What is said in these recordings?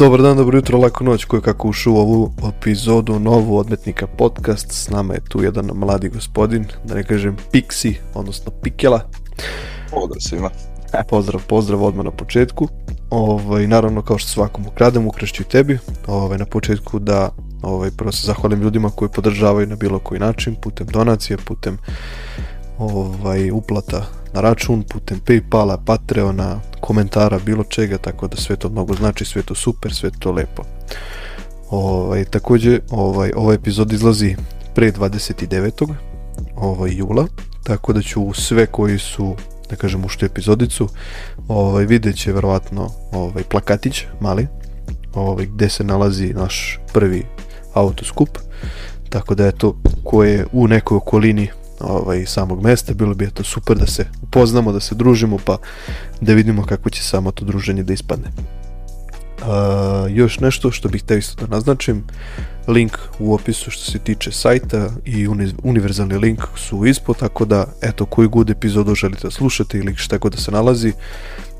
Dobar dan, dobro jutro, lako noć, ko je kako ušao u ovu epizodu novu Odmetnika podcast. S nama je tu jedan mladi gospodin, da ne kažem Pixi, odnosno Pikela. Pozdrav svima. Pozdrav, pozdrav odmah na početku. Ovaj, naravno, kao što svakom ukradem, ukrašću i tebi. Ovaj, na početku da ovaj, prvo se zahvalim ljudima koji podržavaju na bilo koji način, putem donacije, putem ovaj, uplata na račun, putem Paypala, Patreona, komentara, bilo čega, tako da sve to mnogo znači, sve to super, sve to lepo. Ovaj, takođe, ovaj, ovaj epizod izlazi pre 29. Ovaj, jula, tako da ću sve koji su da kažem ušli epizodicu ovaj, vidjet će verovatno ovaj, plakatić mali ovaj, gde se nalazi naš prvi autoskup tako da eto ko je u nekoj okolini ovaj, samog mesta, bilo bi to super da se upoznamo, da se družimo, pa da vidimo kako će samo to druženje da ispadne. Uh, još nešto što bih teo isto da naznačim, link u opisu što se tiče sajta i uni univerzalni link su ispod, tako da eto koju god epizodu želite da slušate ili šta god da se nalazi,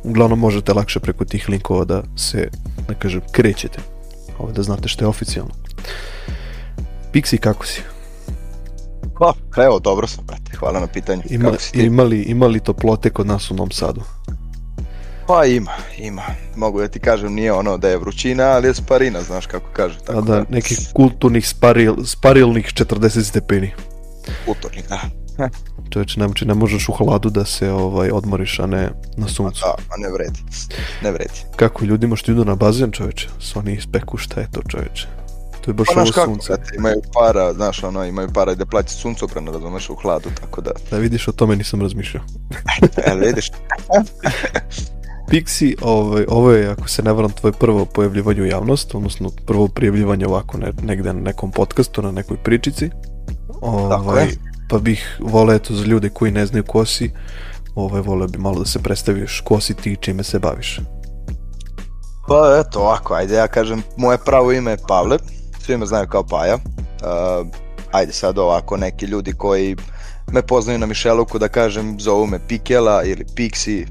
uglavnom možete lakše preko tih linkova da se, da kažem, krećete, ovo da znate što je oficijalno. Pixi, kako si? Pa, evo, dobro sam, brate, hvala na pitanju. Ima, imali, imali toplote kod nas u Novom Sadu? Pa ima, ima. Mogu da ti kažem, nije ono da je vrućina, ali je sparina, znaš kako kaže. Tako A da, da, nekih kulturnih sparil, sparilnih 40 stepeni. Kulturnih, da. Čovječe, znači ne možeš u hladu da se ovaj odmoriš, a ne na suncu. Da, a ne vredi. Ne vredi. Kako ljudima što idu na bazen, čoveče, su oni ispeku šta je to, čoveče. To je baš pa, ovo kako, sunce. Kako, imaju para, znaš, ono, imaju para da plaći suncobran, razumeš, u hladu, tako da... Da vidiš, o tome nisam razmišljao. e, vidiš. Pixi, ovaj, ovo je, ako se ne varam, tvoje prvo pojavljivanje u javnost, odnosno prvo prijavljivanje ovako ne, negde na nekom podcastu, na nekoj pričici. Ovaj, pa bih voleo, eto, za ljude koji ne znaju ko si, ovaj, voleo bi malo da se predstaviš ko si ti i čime se baviš. Pa eto, ovako, ajde ja kažem, moje pravo ime je Pavle, me znaju kao Paja. Uh, ajde sad ovako, neki ljudi koji me poznaju na Mišeluku da kažem zovu me Pikela ili Pixi,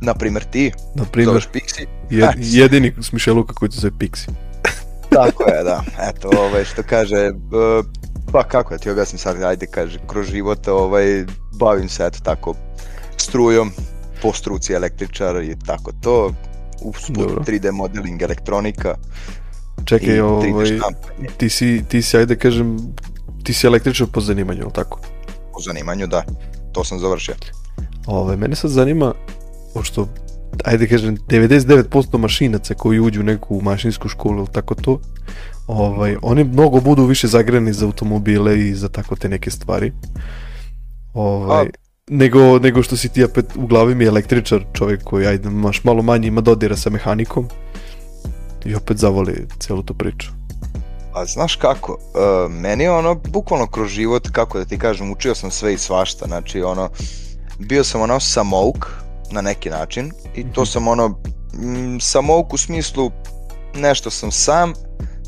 na primer ti, na primer, zoveš Pixi. Jed, jedini s Mišeluka koji se zove Pixi. Tako je, da. Eto, ovaj, što kaže, uh, pa kako ja ti objasnim sad, ajde kaže, kroz život ovaj, bavim se eto tako strujom, po struci električar i tako to, u 3D modeling elektronika, Čekaj, ovaj, ti si, ti si, ajde kažem, ti si električar po zanimanju, ili tako? Po zanimanju, da. To sam završio. Ove, ovaj, mene sad zanima, pošto, ajde kažem, 99% mašinaca koji uđu u neku mašinsku školu ili tako to, ovaj, oni mnogo budu više zagrani za automobile i za tako te neke stvari. Ovaj, A... nego, nego što si ti opet u glavi mi električar, čovjek koji ajde, maš malo manje ima dodira sa mehanikom i opet zavoli celu tu priču. A znaš kako, uh, meni je ono, bukvalno kroz život, kako da ti kažem, učio sam sve i svašta, znači ono, bio sam ono samouk na neki način i to mhm. sam ono, samouk u smislu nešto sam sam,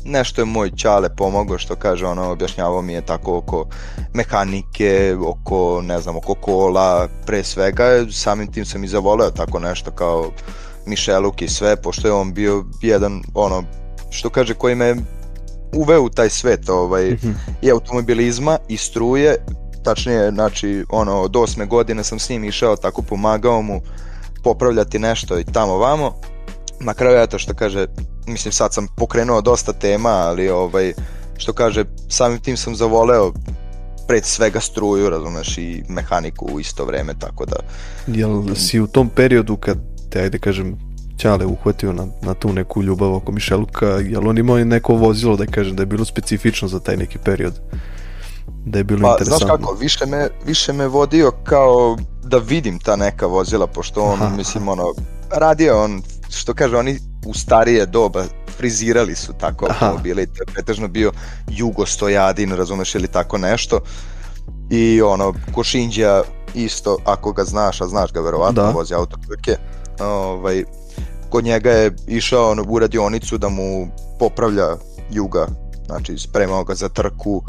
nešto je moj čale pomogao što kaže ono objašnjavao mi je tako oko mehanike, oko ne znam, oko kola, pre svega samim tim sam i zavoleo tako nešto kao Mišeluk i sve, pošto je on bio jedan, ono, što kaže, koji me uveo u taj svet ovaj, mm -hmm. i automobilizma i struje, tačnije, znači, ono, od osme godine sam s njim išao, tako pomagao mu popravljati nešto i tamo vamo. Na kraju, eto što kaže, mislim sad sam pokrenuo dosta tema, ali ovaj, što kaže, samim tim sam zavoleo pred svega struju, razumeš, i mehaniku u isto vreme, tako da... Jel si u tom periodu kad te, ajde kažem, Ćale uhvatio na, na tu neku ljubav oko Mišeluka, jel on imao neko vozilo da kažem da je bilo specifično za taj neki period? Da je bilo pa, interesantno. Znaš kako, više me, više me vodio kao da vidim ta neka vozila, pošto on, Aha. mislim, ono, radio on, što kaže, oni u starije doba frizirali su tako automobile i to je pretežno bio Jugo Stojadin, razumeš, ili tako nešto. I ono, Košinđa isto, ako ga znaš, a znaš ga verovatno, da. vozi autotrke, ovaj, kod njega je išao u radionicu da mu popravlja juga, znači spremao ga za trku,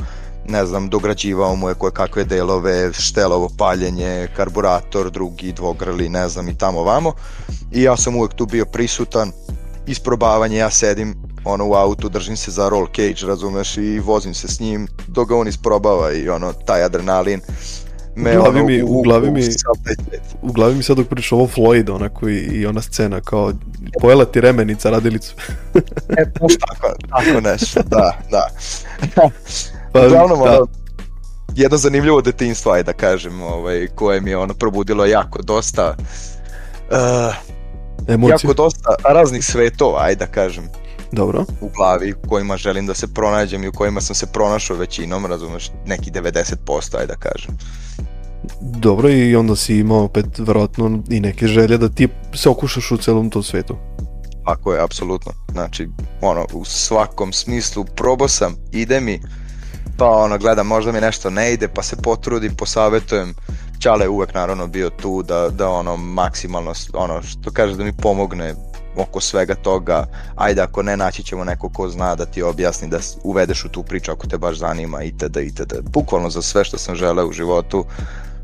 ne znam, dograđivao mu je koje kakve delove, štelovo paljenje, karburator, drugi dvogrli, ne znam, i tamo vamo. I ja sam uvek tu bio prisutan isprobavanje, ja sedim ono u autu, držim se za roll cage, razumeš, i vozim se s njim, dok ga on isprobava i ono, taj adrenalin me u glavi ono, mi, u, u glavi mi, u glavi mi sad dok priča ovo Floyd, onako i, i ona scena kao pojela ti remenica radilicu. e, tako, tako nešto, da, da. pa, Uglavnom, da. ono, jedno zanimljivo detinstvo, ajde da kažem, ovaj, koje mi je ono probudilo jako dosta uh, Emocije. jako dosta raznih svetova, ajde da kažem. Dobro. U glavi u kojima želim da se pronađem i u kojima sam se pronašao većinom, razumeš, neki 90%, ajde da kažem. Dobro, i onda si imao opet vjerojatno i neke želje da ti se okušaš u celom tom svetu. Tako je, apsolutno. Znači, ono, u svakom smislu probao sam, ide mi, pa ono, gledam, možda mi nešto ne ide, pa se potrudim, posavetujem. Čale je uvek naravno bio tu da, da ono, maksimalno, ono, što kaže da mi pomogne oko svega toga, ajde ako ne naći ćemo neko ko zna da ti objasni da uvedeš u tu priču ako te baš zanima itd. itd. Bukvalno za sve što sam želeo u životu.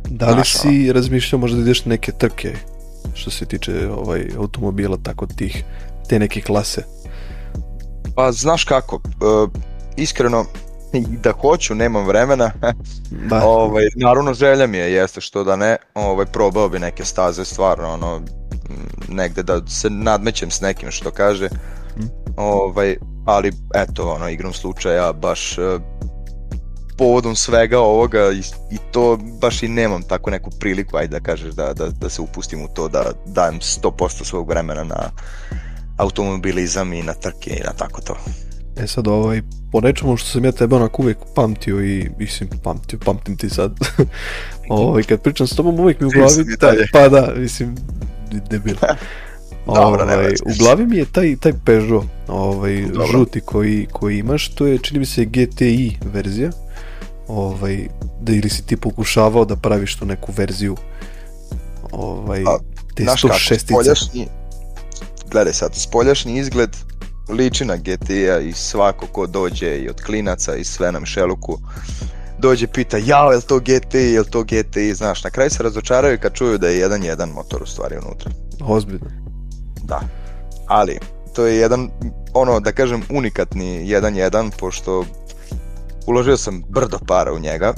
Da li znaš, si razmišljao možda da ideš neke trke što se tiče ovaj automobila tako tih te neke klase? Pa znaš kako, uh, iskreno da hoću, nemam vremena. da. ovaj, naravno želja mi je, jeste što da ne, ovaj, probao bi neke staze, stvarno, ono, negde da se nadmećem s nekim što kaže. Mm. Ovaj, ali eto, ono, igrom slučaja baš uh, povodom svega ovoga i, i to baš i nemam tako neku priliku, ajde da kažeš, da, da, da se upustim u to, da dajem 100% svog vremena na automobilizam i na trke i na tako to. E sad, ovaj, po nečemu što sam ja tebe onako uvijek pamtio i, mislim, pamtio, pamtim ti sad. ovaj, kad pričam s tobom, uvijek mi u glavi, taj, pa da, mislim, debil. Dobro, ovaj, u glavi mi je taj, taj Peugeot ovaj, Dobro. žuti koji, koji imaš, to je čini mi se GTI verzija ovaj, da ili si ti pokušavao da praviš tu neku verziju ovaj, A, te 106 spoljašnji, gledaj sad, spoljašnji izgled liči na GT-a i svako ko dođe i od klinaca i sve na Mišeluku dođe pita, jao, je li to GT, je li to GT, znaš, na kraju se razočaraju kad čuju da je jedan jedan motor u stvari unutra. Ozbiljno. Da, ali to je jedan, ono, da kažem, unikatni 1.1, pošto uložio sam brdo para u njega,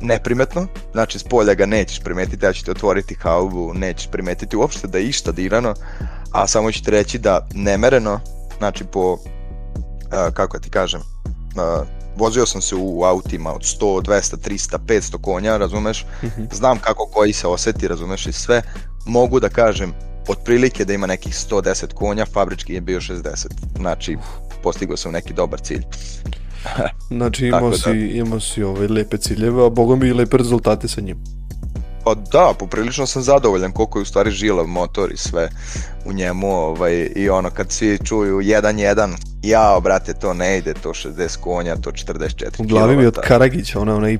neprimetno, znači s polja ga nećeš primetiti, ja ću ti otvoriti haubu, nećeš primetiti uopšte da je išta dirano, a samo ću ti reći da nemereno, znači po, kako ti kažem, uh, vozio sam se u autima od 100, 200, 300, 500 konja, razumeš, mm -hmm. znam kako koji se oseti, razumeš i sve, mogu da kažem otprilike da ima nekih 110 konja, fabrički je bio 60, znači postigao sam neki dobar cilj. znači imao si, da. imao si ove lepe ciljeve, a bogom bi i lepe rezultate sa njim. Pa da, poprilično sam zadovoljan koliko je u stvari žilav motor i sve u njemu ovaj, i ono kad svi čuju 1.1, jao brate to ne ide, to 60 konja, to 44 U glavi mi od Karagića, ona, onaj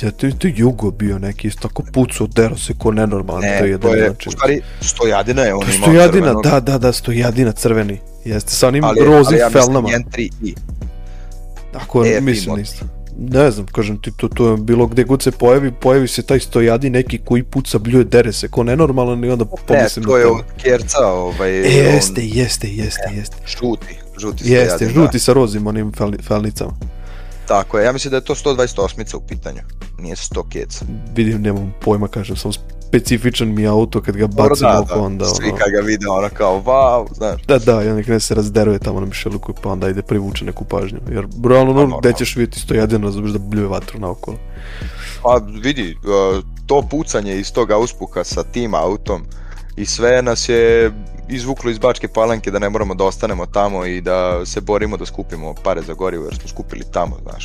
Ja, to, to je Jugo bio neki, isto tako pucao, dero se ko nenormalno. Ne, to je, to je u stvari, Stojadina je on imao Stojadina, crvenog. da, da, da, Stojadina crveni. Jeste, sa onim ali, rozim ali ja felnama. Ali ja mislim 3i. Tako, e, mislim isto ne znam, kažem ti, to, to je bilo gde god se pojavi, pojavi se taj stojadi neki koji puca bljuje, dere se, ko nenormalan i onda pomislim... Ne, to je od Kerca, ovaj... E, jeste, on... jeste, jeste, jeste. Žuti, žuti stojadi, Jeste, žuti da. sa rozim onim fel, felnicama. Tako je, ja mislim da je to 128 u pitanju, nije 100 keca. Vidim, nemam pojma, kažem, sam specifičan mi auto kad ga bacim da, oko da. onda Svi ono... kad ga vide ono kao wow, znaš. Da, da, i onda kada se razderuje tamo na Mišeluku pa onda ide privuče neku pažnju. Jer realno no, gde ćeš vidjeti sto jedino da bljuje vatru naokolo. Pa vidi, e, to pucanje iz tog auspuha sa tim autom i sve nas je izvuklo iz Bačke Palanke da ne moramo da ostanemo tamo i da se borimo da skupimo pare za gorivo jer smo skupili tamo, znaš.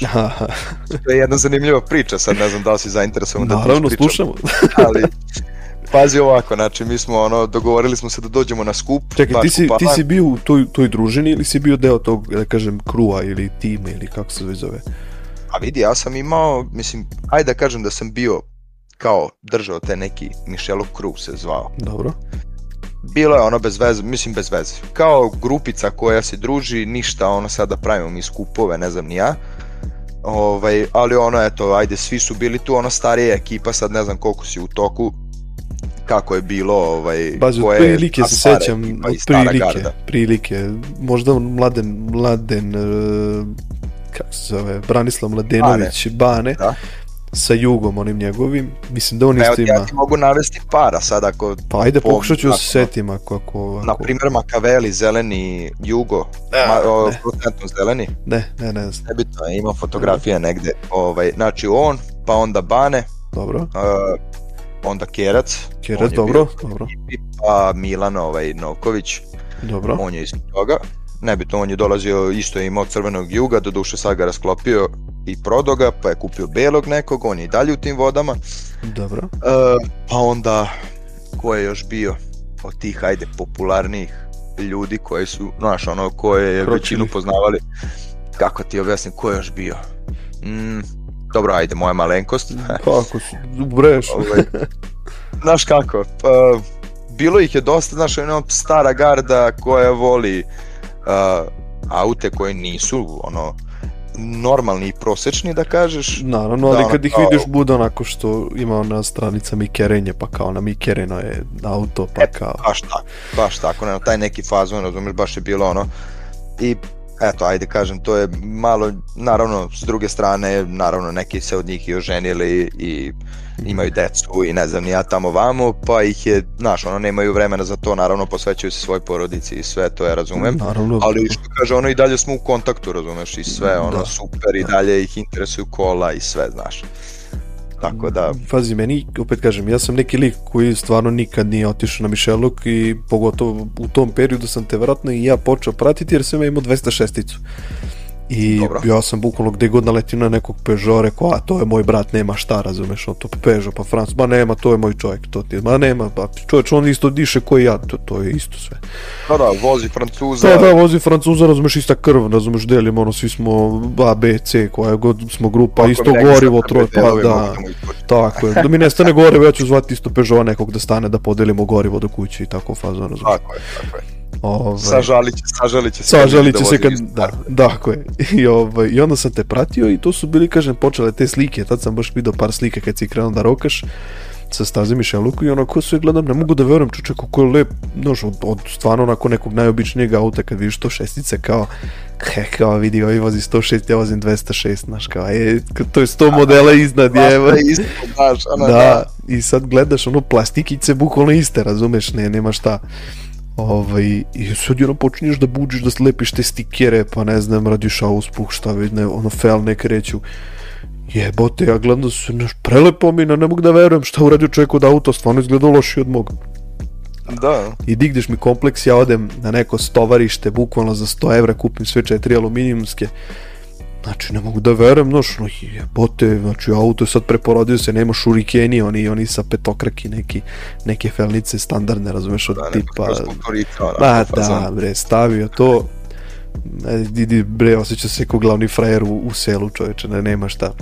to je jedna zanimljiva priča, sad ne znam da li si zainteresovan da Naravno, slušamo. ali, pazi ovako, znači mi smo ono, dogovorili smo se da dođemo na skup. Čekaj, ti si, ti si bio u toj, toj družini ili si bio deo tog, da kažem, krua ili tima ili kako se zove? A vidi, ja sam imao, mislim, ajde da kažem da sam bio kao držao te neki Michelov Crew se zvao. Dobro. Bilo je ono bez veze, mislim bez veze. Kao grupica koja se druži, ništa ono sada pravimo mi skupove, ne znam ni ja. Ovaj, ali ono, eto, ajde, svi su bili tu, ono starija ekipa, sad ne znam koliko si u toku, kako je bilo, ovaj, Bazi, koje prilike se sećam, prilike, garda. prilike, možda mladen, mladen, uh, kako se zove, Branislav Mladenović, Bane, Da. Sa Jugom, onim njegovim, mislim da on isto ima, ja ti mogu navesti para sad ako, pa ajde po- pokušat ću da se setim ako, ako, na ako primjer Makaveli, zeleni, Jugo, Ne, ma, o, ne. zeleni, ne, ne, ne znam, nebitno je, ima fotografija negde, ovaj, znači on, pa onda Bane, dobro, uh, onda Kerac, Kerac, dobro, bio- dobro, pa Milan ovaj, Novković, dobro, on je isto toga. Nebitno, on je dolazio, isto imao crvenog juga, do duše sad ga rasklopio i prodao ga, pa je kupio belog nekog, on je i dalje u tim vodama. dobro, E, pa onda, ko je još bio od tih, ajde, popularnijih ljudi koji su, znaš, ono, koje je Kročili. većinu poznavali, kako ti objasnim, ko je još bio? Mm, dobro, ajde, moja malenkost. kako su, breš, ovaj, znaš kako, pa, bilo ih je dosta, znaš, ono, stara garda koja voli uh, aute koje nisu, ono, normalni i prosečni, da kažeš. Naravno, ali Da, kad ih kao- vidiš bude onako što ima na stranicama i kerenje, pa kao na mi kereno je auto, pa E, kao... Baš tako, baš tako, ne, taj neki fazon, razumiješ, baš je bilo ono. I eto, ajde kažem, to je malo, naravno, s druge strane, naravno, neki se od njih i oženili i imaju decu i ne znam ni ja tamo vamo, pa ih je, znaš, ono, nemaju vremena za to, naravno, posvećuju se svoj porodici i sve, to ja razumem. Naravno, Ali što kaže, ono i dalje smo u kontaktu, razumeš, i sve, ono, Da. super, i dalje ih interesuju kola i sve, znaš. Tako da, Pazi, meni, opet kažem, ja sam neki lik koji stvarno nikad nije otišao na Mišeluk i pogotovo u tom periodu sam te vratno i ja počeo pratiti jer sam ja imao 206-icu. I Dobro. ja sam bukvalno gde god naletim na nekog Peugeot rekao, a to je moj brat, nema šta, razumeš, on to Peugeot, pa Franc, ma nema, to je moj čovjek, to ti je, ma nema, pa čovječ, on isto diše koji ja, to, to je isto sve. da, da, vozi Francuza, Da, da, vozi Francuza, razumeš, ista krv, razumeš, delimo, ono, svi smo A, B, C, koja god smo grupa, Ako isto gorivo, sad troje, pa da, tako je. Da mi nestane gorivo, ja ću zvati isto Peugeot nekog da stane da podelimo gorivo do kuće i tako fazon, razumeš. Tako je, tako je. Ovaj, Sažalit će, sažalit će se. Sažalit će da se kad, isto. da, tako je. I, ovaj, I onda sam te pratio i to su bili, kažem, počele te slike, tad sam baš vidio par slike kad si krenuo da rokaš sa staze Mišeluku i onako sve gledam, ne mogu da verujem čuče kako je lep, znaš, od, od stvarno onako nekog najobičnijeg auta kad vidiš to šestice kao, he, kao vidi, ovaj vozi 106, ja vozim 206, znaš, kao, je, to je 100 modela iznad, je, Baš je da, i sad gledaš ono plastikice bukvalno iste, razumeš, ne, nema šta. Ovaj, I sad ono počinješ da buđiš, da slepiš te stikere, pa ne znam, radiš auspuh, šta već, ne, ono fel ne kreću. Jebote, ja gledam da su naš prelepo mi, ne, mogu da verujem šta uradio čovjek od auta, stvarno izgleda loši od moga. Da, I digneš mi kompleks, ja odem na neko stovarište, bukvalno za 100 evra kupim sve četiri aluminijumske. Znači, ne mogu da verujem, znaš, no jebote, znači, auto je sad preporodio se, nema šurikeni, oni, oni sa petokraki, neki, neke felnice standardne, razumeš, od da, tipa... Pa fazon. da, bre, stavio to, e, idi, bre, osjeća se kao glavni frajer u, u selu, čoveče, ne, nema šta.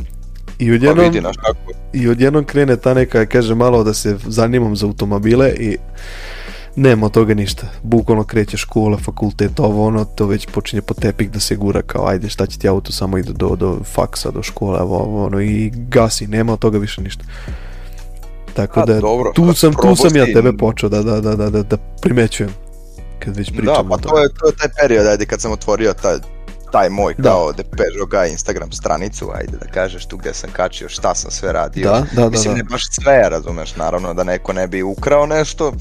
I Pa odjednom, vidi, znaš kako, i odjednom krene ta neka, kaže, malo da se zanimam za automobile i nema od toga ništa. Bukvalno kreće škola, fakultet, ovo ono, to već počinje po tepik da se gura kao, ajde, šta će ti auto, samo ide do, do faksa, do škole, ovo, ono, i gasi, nema od toga više ništa. Tako A, da, dobro, tu pa sam, tu sam ja tebe počeo da, da, da, da, da, da primećujem. Kad već pričamo da, pa o to je, to je taj period, ajde, kad sam otvorio taj, taj moj, Da. kao Peugeot Guy Instagram stranicu, ajde da kažeš tu gde sam kačio, šta sam sve radio. Da, da, da, Mislim, da. ne baš sve, razumeš, naravno, da neko ne bi ukrao nešto,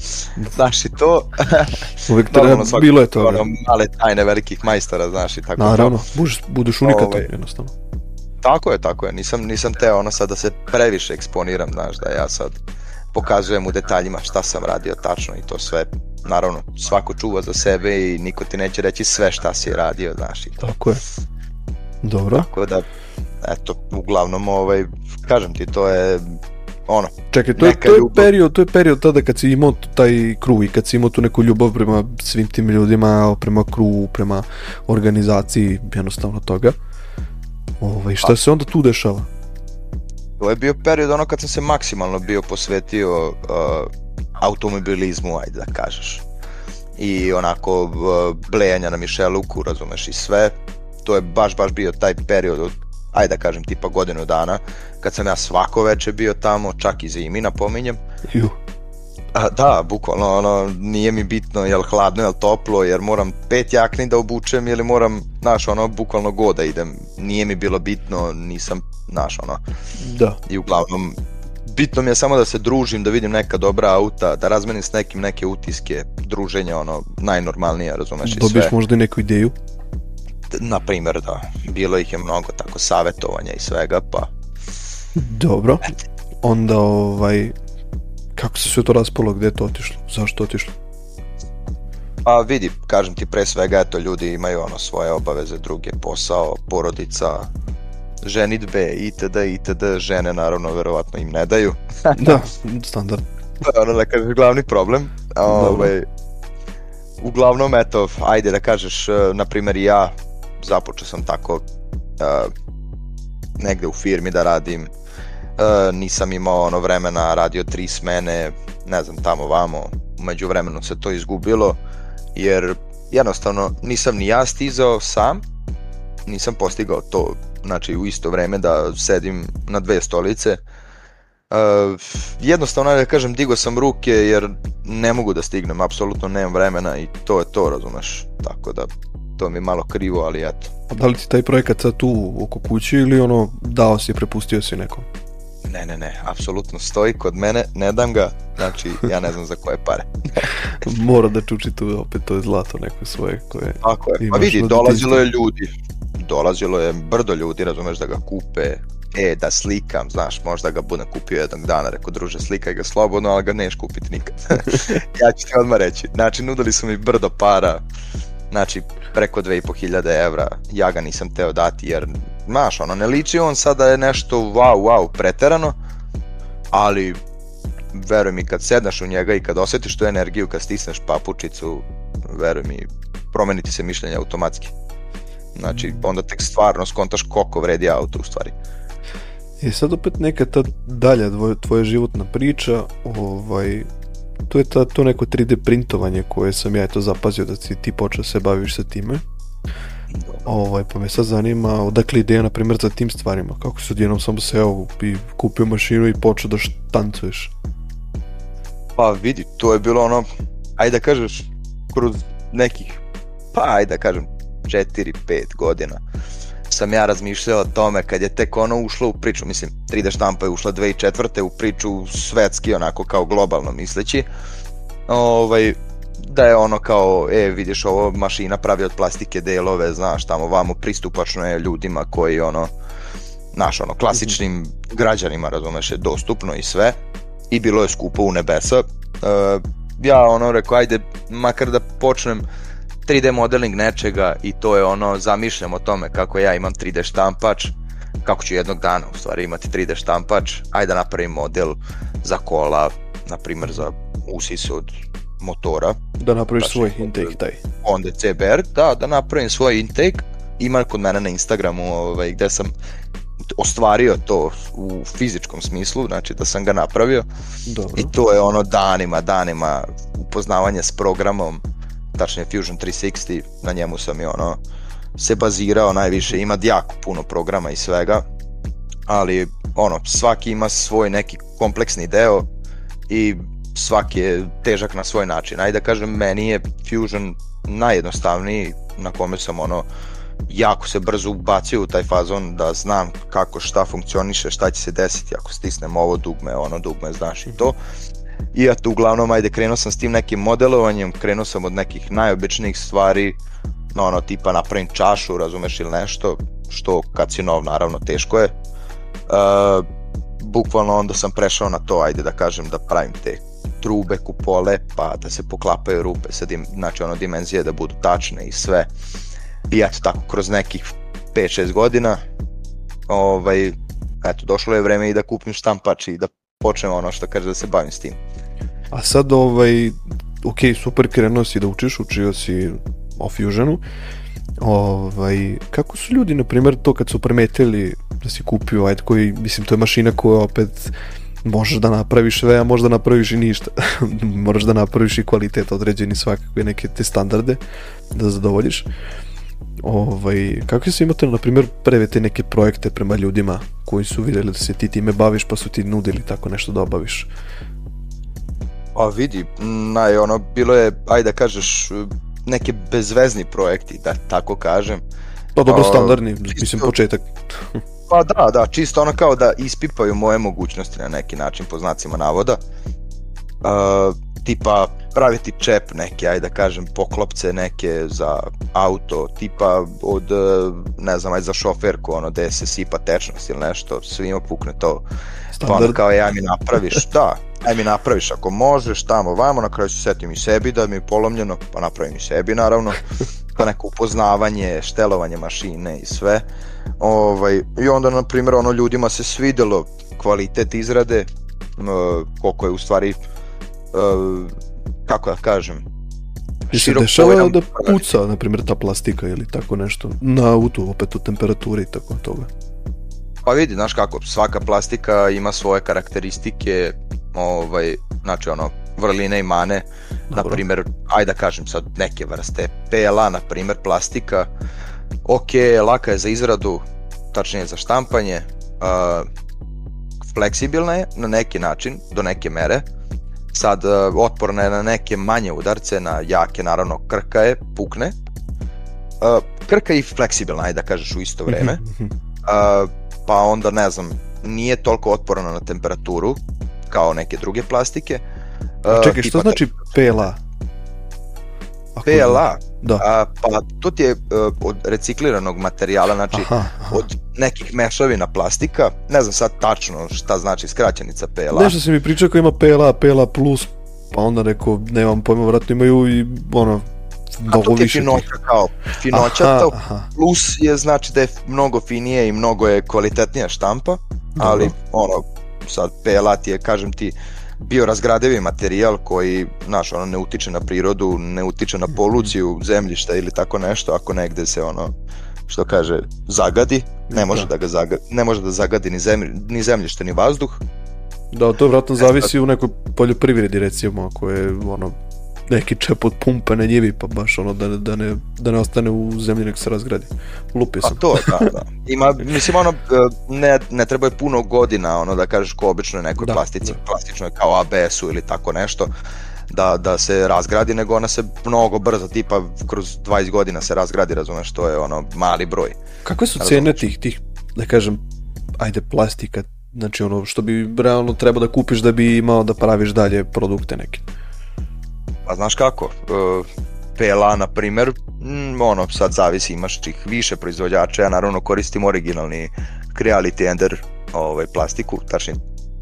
znaš i to. Uvijek treba, bilo je toga. Ono, male tajne velikih majstora, znaš i tako Naravno, to. budeš, budeš unikatan Ovaj, jednostavno. Tako je, tako je. Nisam, nisam teo ono sad da se previše eksponiram, znaš, da ja sad pokazujem u detaljima šta sam radio tačno i to sve. Naravno, svako čuva za sebe i niko ti neće reći sve šta si radio, znaš, i to. Tako je. Dobro. Tako da, eto, uglavnom, ovaj, kažem ti, to je ono, Čekaj, to je, to je ljubav. period, to je period tada kad si imao taj kru i kad si imao tu neku ljubav prema svim tim ljudima, prema kru, prema organizaciji, jednostavno toga. Ovaj, šta se onda tu dešava? To je bio period ono kad sam se maksimalno bio posvetio uh, automobilizmu, ajde da kažeš. I onako uh, blejanja na Mišeluku, razumeš, i sve. To je baš, baš bio taj period od, ajde da kažem, tipa godinu dana, kad sam ja svako veče bio tamo, čak i zimi, napominjem. Ju, A, da, bukvalno, ono, nije mi bitno jel hladno, jel toplo, jer moram pet jakni da obučem ili moram, znaš, ono, bukvalno god da idem. Nije mi bilo bitno, nisam, znaš, ono. Da. I uglavnom, bitno mi je samo da se družim, da vidim neka dobra auta, da razmenim s nekim neke utiske, druženje, ono, najnormalnije, razumeš i sve. Dobiš možda i neku ideju? Na primer, da. Bilo ih je mnogo tako savetovanja i svega, pa... Dobro. Onda, ovaj, kako se sve to raspalo, gde je to otišlo, zašto otišlo? Pa vidi, kažem ti pre svega, eto, ljudi imaju ono svoje obaveze, druge posao, porodica, ženitbe, itd., itd., žene naravno verovatno im ne daju. da, standard. To je ono da kažeš glavni problem. Ovaj, uglavnom, eto, ajde da kažeš, e, na primjer ja započeo sam tako uh, negde u firmi da radim uh, nisam imao ono vremena, radio tri smene, ne znam, tamo vamo, umeđu vremenu se to izgubilo, jer jednostavno nisam ni ja stizao sam, nisam postigao to, znači u isto vreme da sedim na dve stolice, Uh, jednostavno da kažem digo sam ruke jer ne mogu da stignem, apsolutno nemam vremena i to je to, razumeš, tako da to mi je malo krivo, ali eto. A da li ti taj projekat sad tu oko kući ili ono dao si, prepustio si nekom? Ne, ne, ne, apsolutno stoji kod mene, ne dam ga, znači ja ne znam za koje pare. Mora da čuči tu opet to je zlato neko svoje koje Tako je, pa vidi, dolazilo je ljudi, dolazilo je brdo ljudi, razumeš, da ga kupe, e, da slikam, znaš, možda ga budem kupio jednog dana, rekao, druže, slikaj ga slobodno, ali ga neš kupiti nikad. ja ću ti odmah reći, znači, nudili su mi brdo para, znači, preko 2500 evra, ja ga nisam teo dati, jer, znaš, ono, ne liči on sada je nešto wow, wow, preterano, ali, veruj mi, kad sednaš u njega i kad osjetiš tu energiju, kad stisneš papučicu, veruj mi, promeniti se mišljenje automatski. Znači, onda tek stvarno skontaš koliko vredi auto u stvari. I e, sad opet neka ta dalja tvoja životna priča, ovaj, to je ta, to neko 3D printovanje koje sam ja eto zapazio da si ti počeo se baviš sa time. Ovaj, pa me sad zanima odakle ideja, na primjer, za tim stvarima. Kako si odjednom samo seo i kupio mašinu i počeo da štancuješ? Pa vidi, to je bilo ono, ajde da kažeš, kroz nekih, pa ajde da kažem, 4-5 godina sam ja razmišljao o tome kad je tek ono ušlo u priču, mislim 3D štampa je ušla 2004. u priču svetski onako kao globalno misleći, ovaj, da je ono kao, e vidiš ovo mašina pravi od plastike delove, znaš tamo vamo pristupačno je ljudima koji ono, znaš ono klasičnim mm -hmm. građanima razumeš je dostupno i sve i bilo je skupo u nebesa. Uh, ja ono rekao ajde makar da počnem 3D modeling nečega i to je ono, zamišljam o tome kako ja imam 3D štampač, kako ću jednog dana u stvari imati 3D štampač, ajde da napravim model za kola, na primjer za usis od motora. Da napraviš svoj intake taj. Onda CBR, da, da napravim svoj intake, ima kod mene na Instagramu ovaj, gde sam ostvario to u fizičkom smislu, znači da sam ga napravio Dobro. i to je ono danima, danima upoznavanje s programom, tačnije Fusion 360, na njemu sam i ono se bazirao najviše, ima jako puno programa i svega, ali ono, svaki ima svoj neki kompleksni deo i svaki je težak na svoj način. Ajde da kažem, meni je Fusion najjednostavniji na kome sam ono jako se brzo ubacio u taj fazon da znam kako šta funkcioniše, šta će se desiti ako stisnem ovo dugme, ono dugme, znaš i to. I eto, uglavnom, ajde, krenuo sam s tim nekim modelovanjem, krenuo sam od nekih najobičnijih stvari, no, ono, tipa napravim čašu, razumeš ili nešto, što kad si nov, naravno, teško je. Uh, bukvalno onda sam prešao na to, ajde da kažem, da pravim te trube, kupole, pa da se poklapaju rupe, sa dim, znači ono dimenzije da budu tačne i sve. I eto tako, kroz nekih 5-6 godina, ovaj, eto, došlo je vreme i da kupim štampač i da počnem ono što kaže da se bavim s tim. A sad ovaj, ok, super krenuo si da učiš, učio si o Fusionu, ovaj, kako su ljudi, na primjer, to kad su primetili da si kupio, ajde, koji, mislim, to je mašina koja opet možeš da napraviš sve, a možda napraviš i ništa. Moraš da napraviš i kvalitet određeni svakakve neke te standarde da zadovoljiš. Ovaj, kako se imate, na primjer, preve te neke projekte prema ljudima koji su videli da se ti time baviš pa su ti nudili tako nešto da obaviš? A vidi, naj, ono, bilo je, ajde da kažeš, neke bezvezni projekti, da tako kažem. Pa dobro, standardni, mislim, početak. Pa da, da, čisto ono kao da ispipaju moje mogućnosti na neki način, po znacima navoda. Uh, tipa praviti čep neke, ajde da kažem, poklopce neke za auto, tipa od, ne znam, ajde za šoferku, ono, gde se sipa tečnost ili nešto, svima pukne to. Standard. Pa ono kao, ja mi napraviš, da, aj mi napraviš ako možeš, tamo, vamo, na kraju se setim i sebi da mi je polomljeno, pa napravim i sebi, naravno, pa neko upoznavanje, štelovanje mašine i sve. Ovaj, I onda, na primjer, ono, ljudima se svidelo kvalitet izrade, koliko je u stvari kako da kažem, I se dešava da puca, na primjer, ta plastika ili tako nešto, na autu, opet u temperaturi i tako toga. Pa vidi, znaš kako, svaka plastika ima svoje karakteristike, ovaj, znači ono, vrline i mane, na primjer, ajde da kažem sad neke vrste, PLA, na primjer, plastika, ok, laka je za izradu, tačnije za štampanje, uh, fleksibilna je na neki način, do neke mere, sad uh, otporna je na neke manje udarce, na jake naravno krka je, pukne. Uh, krka je i fleksibilna, ajde da kažeš u isto vreme. Uh, pa onda ne znam, nije toliko otporna na temperaturu kao neke druge plastike. Čekaj, što znači PLA? Ako PLA? Da. A, pa to ti je uh, od recikliranog materijala, znači aha, aha. od nekih mešavina plastika, ne znam sad tačno šta znači skraćenica PLA. Nešto se mi pričao kao ima PLA, PLA plus, pa onda rekao, nemam pojma, vratno imaju i ono, mnogo A to je finoća kao, finoća aha, to, aha. plus je znači da je mnogo finije i mnogo je kvalitetnija štampa, ali Dobro. ono, sad PLA ti je, kažem ti, biorazgradivi materijal koji, znaš, ono ne utiče na prirodu, ne utiče na poluciju zemljišta ili tako nešto, ako negde se ono što kaže zagadi, ne može da, da ga zagadi, ne može da zagadi ni, zemlj, ni zemljište ni vazduh. Da, to vratno zavisi u nekoj poljoprivredi recimo, ako je ono neki čep od pumpe na njivi, pa baš ono da, da, ne, da ne ostane u zemlji nek se razgradi. Lupio sam. A to, da, da. Ima, mislim, ono, ne, ne treba je puno godina, ono, da kažeš ko obično je nekoj da, plastici, da. plastičnoj kao ABS-u ili tako nešto, da, da se razgradi, nego ona se mnogo brzo, tipa kroz 20 godina se razgradi, razumeš, to je ono mali broj. Kakve su cene tih, tih, da kažem, ajde, plastika, znači ono što bi realno treba da kupiš da bi imao da praviš dalje produkte neke? Pa znaš kako, uh, PLA na primer, mm, ono sad zavisi imaš ih više proizvođača, ja naravno koristim originalni Creality Ender ovaj, plastiku, tačnije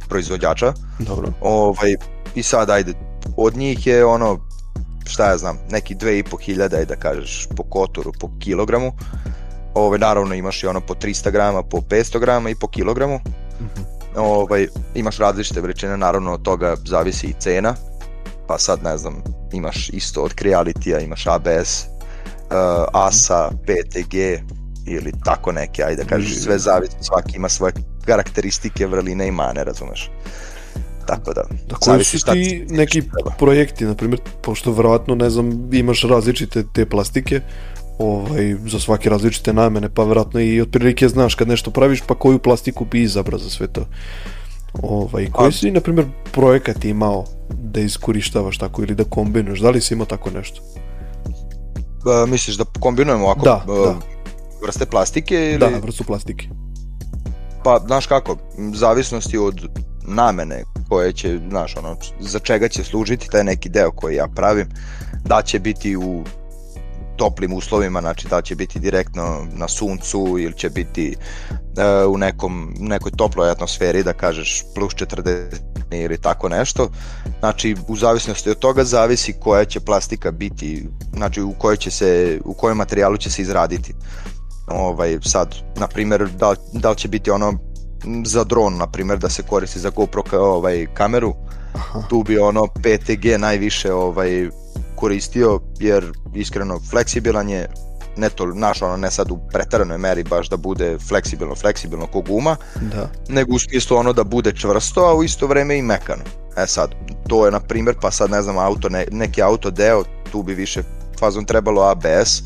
proizvođača. Dobro. Ovaj, I sad ajde, od njih je ono, šta ja znam, neki 2500 ajde da kažeš po kotoru, po kilogramu. Ovaj, naravno imaš i ono po 300 grama, po 500 grama i po kilogramu. Mm -hmm. ovaj, imaš različite veličine, naravno od toga zavisi i cena, pa sad ne znam, imaš isto od Creality-a, imaš ABS, uh, ASA, PTG ili tako neke, ajde da kažeš, sve zavisi, svaki ima svoje karakteristike, vrline i mane, razumeš? Tako da, da koji su ti neki treba. projekti, na primjer, pošto verovatno, ne znam, imaš različite te plastike, ovaj, za svake različite namene, pa verovatno i otprilike znaš kad nešto praviš, pa koju plastiku bi izabrao za sve to. Ovaj, koji si, na primjer, projekat imao da iskorištavaš tako ili da kombinuješ? Da li si imao tako nešto? Uh, misliš da kombinujemo ovako da, uh, da. vrste plastike? Ili... Da, vrstu plastike. Pa, znaš kako, zavisnosti od namene koje će, znaš, ono, za čega će služiti taj neki deo koji ja pravim, da će biti u toplim uslovima, znači da će biti direktno na suncu ili će biti uh, u nekom, nekoj toploj atmosferi, da kažeš plus 40 ili tako nešto. Znači, u zavisnosti od toga zavisi koja će plastika biti, znači u kojoj će se, u kojem materijalu će se izraditi. Ovaj, sad, na primjer, da, da li će biti ono za dron, na primjer, da se koristi za GoPro ovaj, kameru, Aha. tu bi ono PTG najviše ovaj koristio jer iskreno fleksibilan je ne to naš ono ne sad u pretaranoj meri baš da bude fleksibilno fleksibilno ko guma da. nego u smislu ono da bude čvrsto a u isto vreme i mekano e sad to je na primjer pa sad ne znam auto ne, neki auto deo tu bi više fazon trebalo ABS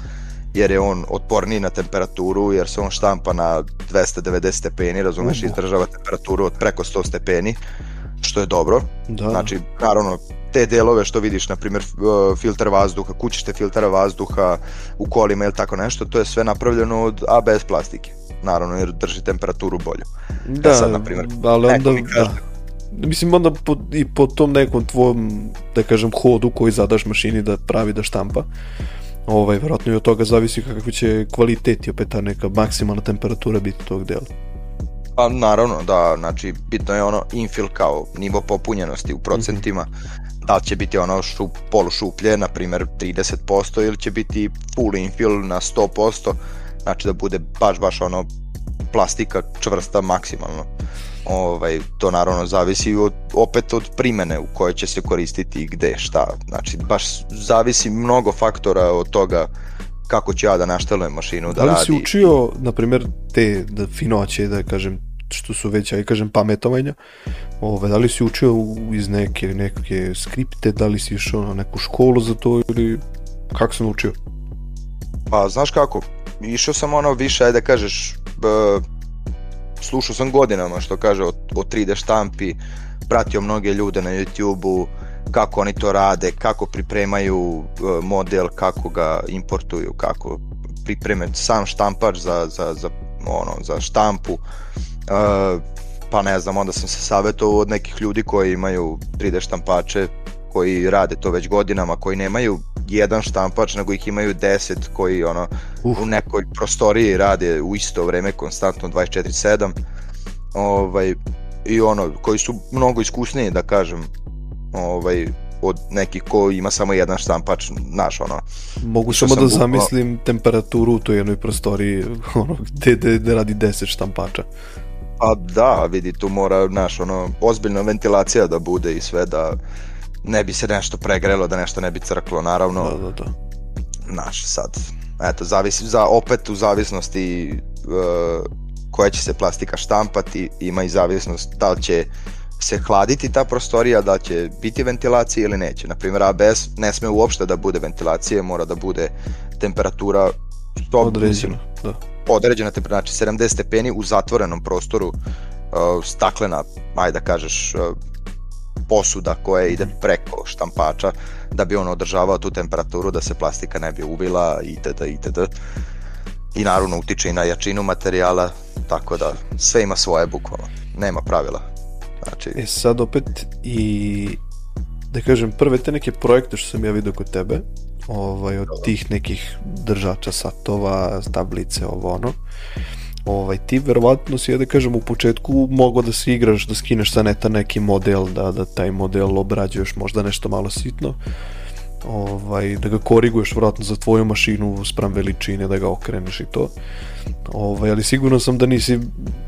jer je on otporniji na temperaturu jer se on štampa na 290 stepeni razumeš izdržava temperaturu od preko 100 stepeni što je dobro. Da. Znači, naravno, te delove što vidiš, na primjer filter vazduha, kućište filtera vazduha u kolima ili tako nešto, to je sve napravljeno od ABS plastike. Naravno, jer drži temperaturu bolju. E da, e sad, na primjer, ali onda, kaže, da. Mislim, onda po, i po tom nekom tvojom, da kažem, hodu koji zadaš mašini da pravi da štampa, ovaj, verovatno i od toga zavisi kakvi će kvalitet i opet ta neka maksimalna temperatura biti tog dela. Pa naravno, da, znači bitno je ono infill kao nivo popunjenosti u procentima, mm -hmm. da li će biti ono šup, polu šuplje, na primjer 30% ili će biti full infill na 100%, znači da bude baš baš ono plastika čvrsta maksimalno. Ovaj, to naravno zavisi od, opet od primene u kojoj će se koristiti i gde, šta. Znači, baš zavisi mnogo faktora od toga kako ću ja da naštelujem mašinu da, da li radi. si učio, na primjer, te da, finoće, da kažem, što su već, aj kažem, pametovanja, ove, da li si učio iz neke, neke skripte, da li si išao na neku školu za to ili kako sam učio? Pa, znaš kako, išao sam ono više, ajde da kažeš, b, slušao sam godinama što kaže o, o 3D štampi, pratio mnoge ljude na YouTube-u, kako oni to rade, kako pripremaju e, model, kako ga importuju, kako pripreme sam štampač za, za, za, ono, za štampu. Uh, pa ne znam, onda sam se savjetovao od nekih ljudi koji imaju 3D štampače, koji rade to već godinama, koji nemaju jedan štampač, nego ih imaju 10 koji ono uh. u nekoj prostoriji rade u isto vreme konstantno 24/7. Ovaj i ono koji su mnogo iskusniji da kažem ovaj od nekih ko ima samo jedan štampač, naš ono. Mogu samo da bukla... zamislim temperaturu u toj jednoj prostoriji, ono, gde, gde, gde radi 10 štampača. Pa da, vidi, tu mora, naš, ono, ozbiljna ventilacija da bude i sve da ne bi se nešto pregrelo, da nešto ne bi crklo, naravno. Da, da, da. Naš, sad, eto, zavisi, za, opet u zavisnosti uh, koja će se plastika štampati, ima i zavisnost da li će se hladiti ta prostorija, da će biti ventilacija ili neće. Naprimjer, ABS ne sme uopšte da bude ventilacije, mora da bude temperatura stop, određena, da. Određena temperatura, znači 70 stepeni u zatvorenom prostoru, uh, staklena, ajde da kažeš, uh, posuda koja ide preko štampača da bi on održavao tu temperaturu da se plastika ne bi uvila itd. itd. I naravno utiče i na jačinu materijala, tako da sve ima svoje bukvalno, nema pravila. Znači... E sad opet i da kažem prve te neke projekte što sam ja vidio kod tebe ovaj, od tih nekih držača satova, tablice, ovo ono ovaj, ti verovatno si, ja da kažem, u početku mogao da se igraš, da skineš sa neta neki model, da, da taj model obrađuješ možda nešto malo sitno, ovaj, da ga koriguješ vjerojatno za tvoju mašinu sprem veličine, da ga okreneš i to. Ovaj, ali sigurno sam da nisi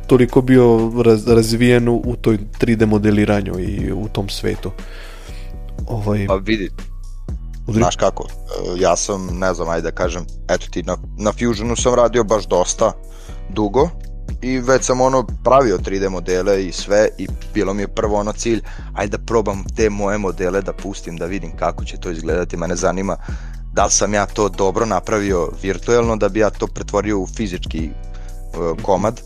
toliko bio raz, razvijen u toj 3D modeliranju i u tom svetu. Ovaj... Pa vidi, Udri. Znaš kako, ja sam, ne znam, ajde da kažem, eto ti, na, na Fusionu sam radio baš dosta dugo i već sam ono pravio 3D modele i sve i bilo mi je prvo ono cilj, ajde da probam te moje modele da pustim, da vidim kako će to izgledati, mene zanima da li sam ja to dobro napravio virtuelno, da bi ja to pretvorio u fizički uh, komad.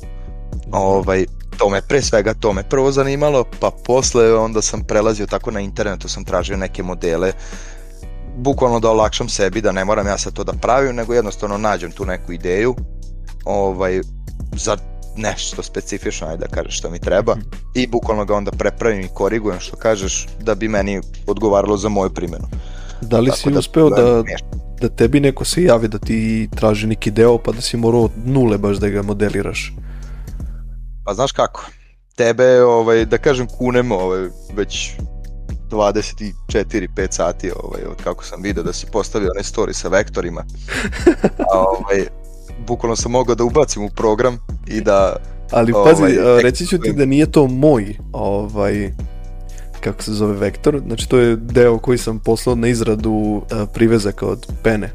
Ovaj, to me pre svega to me prvo zanimalo, pa posle onda sam prelazio tako na internetu, sam tražio neke modele bukvalno da olakšam sebi, da ne moram ja sad to da pravim, nego jednostavno nađem tu neku ideju ovaj, za nešto specifično, ajde da kažeš što mi treba i bukvalno ga onda prepravim i korigujem što kažeš da bi meni odgovaralo za moju primjenu. Da li Tako si da, uspeo da, da, tebi neko se javi da ti traži neki deo pa da si morao od nule baš da ga modeliraš? Pa znaš kako, tebe, ovaj, da kažem, kunem ovaj, već 24-5 sati ovaj, od kako sam video da si postavio onaj story sa vektorima. A, ovaj, bukvalno sam mogao da ubacim u program i da... Ali pazi, ovaj, reći ću ti da nije to moj ovaj, kako se zove vektor, znači to je deo koji sam poslao na izradu uh, privezaka od pene.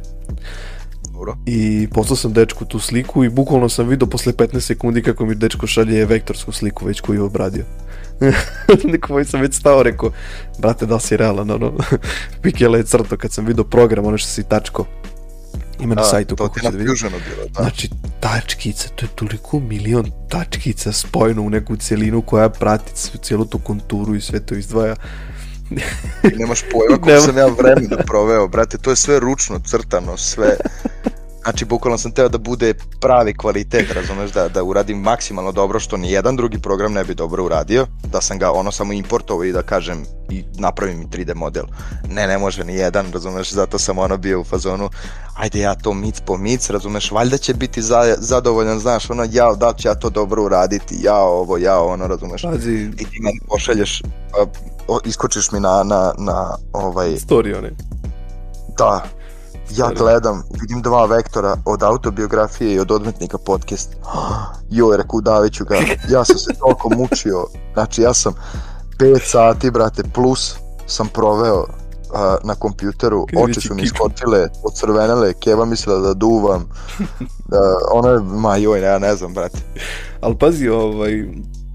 Dobro. I poslao sam dečku tu sliku i bukvalno sam vidio posle 15 sekundi kako mi dečko šalje vektorsku sliku već koju je obradio. Moj sam već stao rekao, brate da si realan, ono, pikjela je crto kad sam vidio program, ono što si tačko ima na da, sajtu kako se da vidi. Bilo, da. Znači, tačkica, to je toliko milion tačkica spojeno u neku celinu koja prati cijelu tu konturu i sve to izdvaja. Nemaš pojma koliko sam ja vremena proveo, brate, to je sve ručno crtano, sve Znači, bukvalno sam teo da bude pravi kvalitet, razumeš, da, da uradim maksimalno dobro, što ni jedan drugi program ne bi dobro uradio, da sam ga ono samo importovao i da kažem i napravim i 3D model. Ne, ne može ni jedan, razumeš, zato sam ono bio u fazonu, ajde ja to mic po mic, razumeš, valjda će biti za, zadovoljan, znaš, ono, ja, da ću ja to dobro uraditi, ja ovo, ja ono, razumeš. Pazi. I ti meni pošalješ, iskočiš mi na, na, na ovaj... Story one. Da, ja gledam, vidim dva vektora od autobiografije i od odmetnika podcast. Joj, reku, daviću ga. Ja sam se toliko mučio. Znači, ja sam 5 sati, brate, plus sam proveo uh, na kompjuteru, oči su mi iskočile, ocrvenele, keva mislila da duvam. Da, ono je, ma joj, ja ne znam, brate. Ali pazi, ovaj,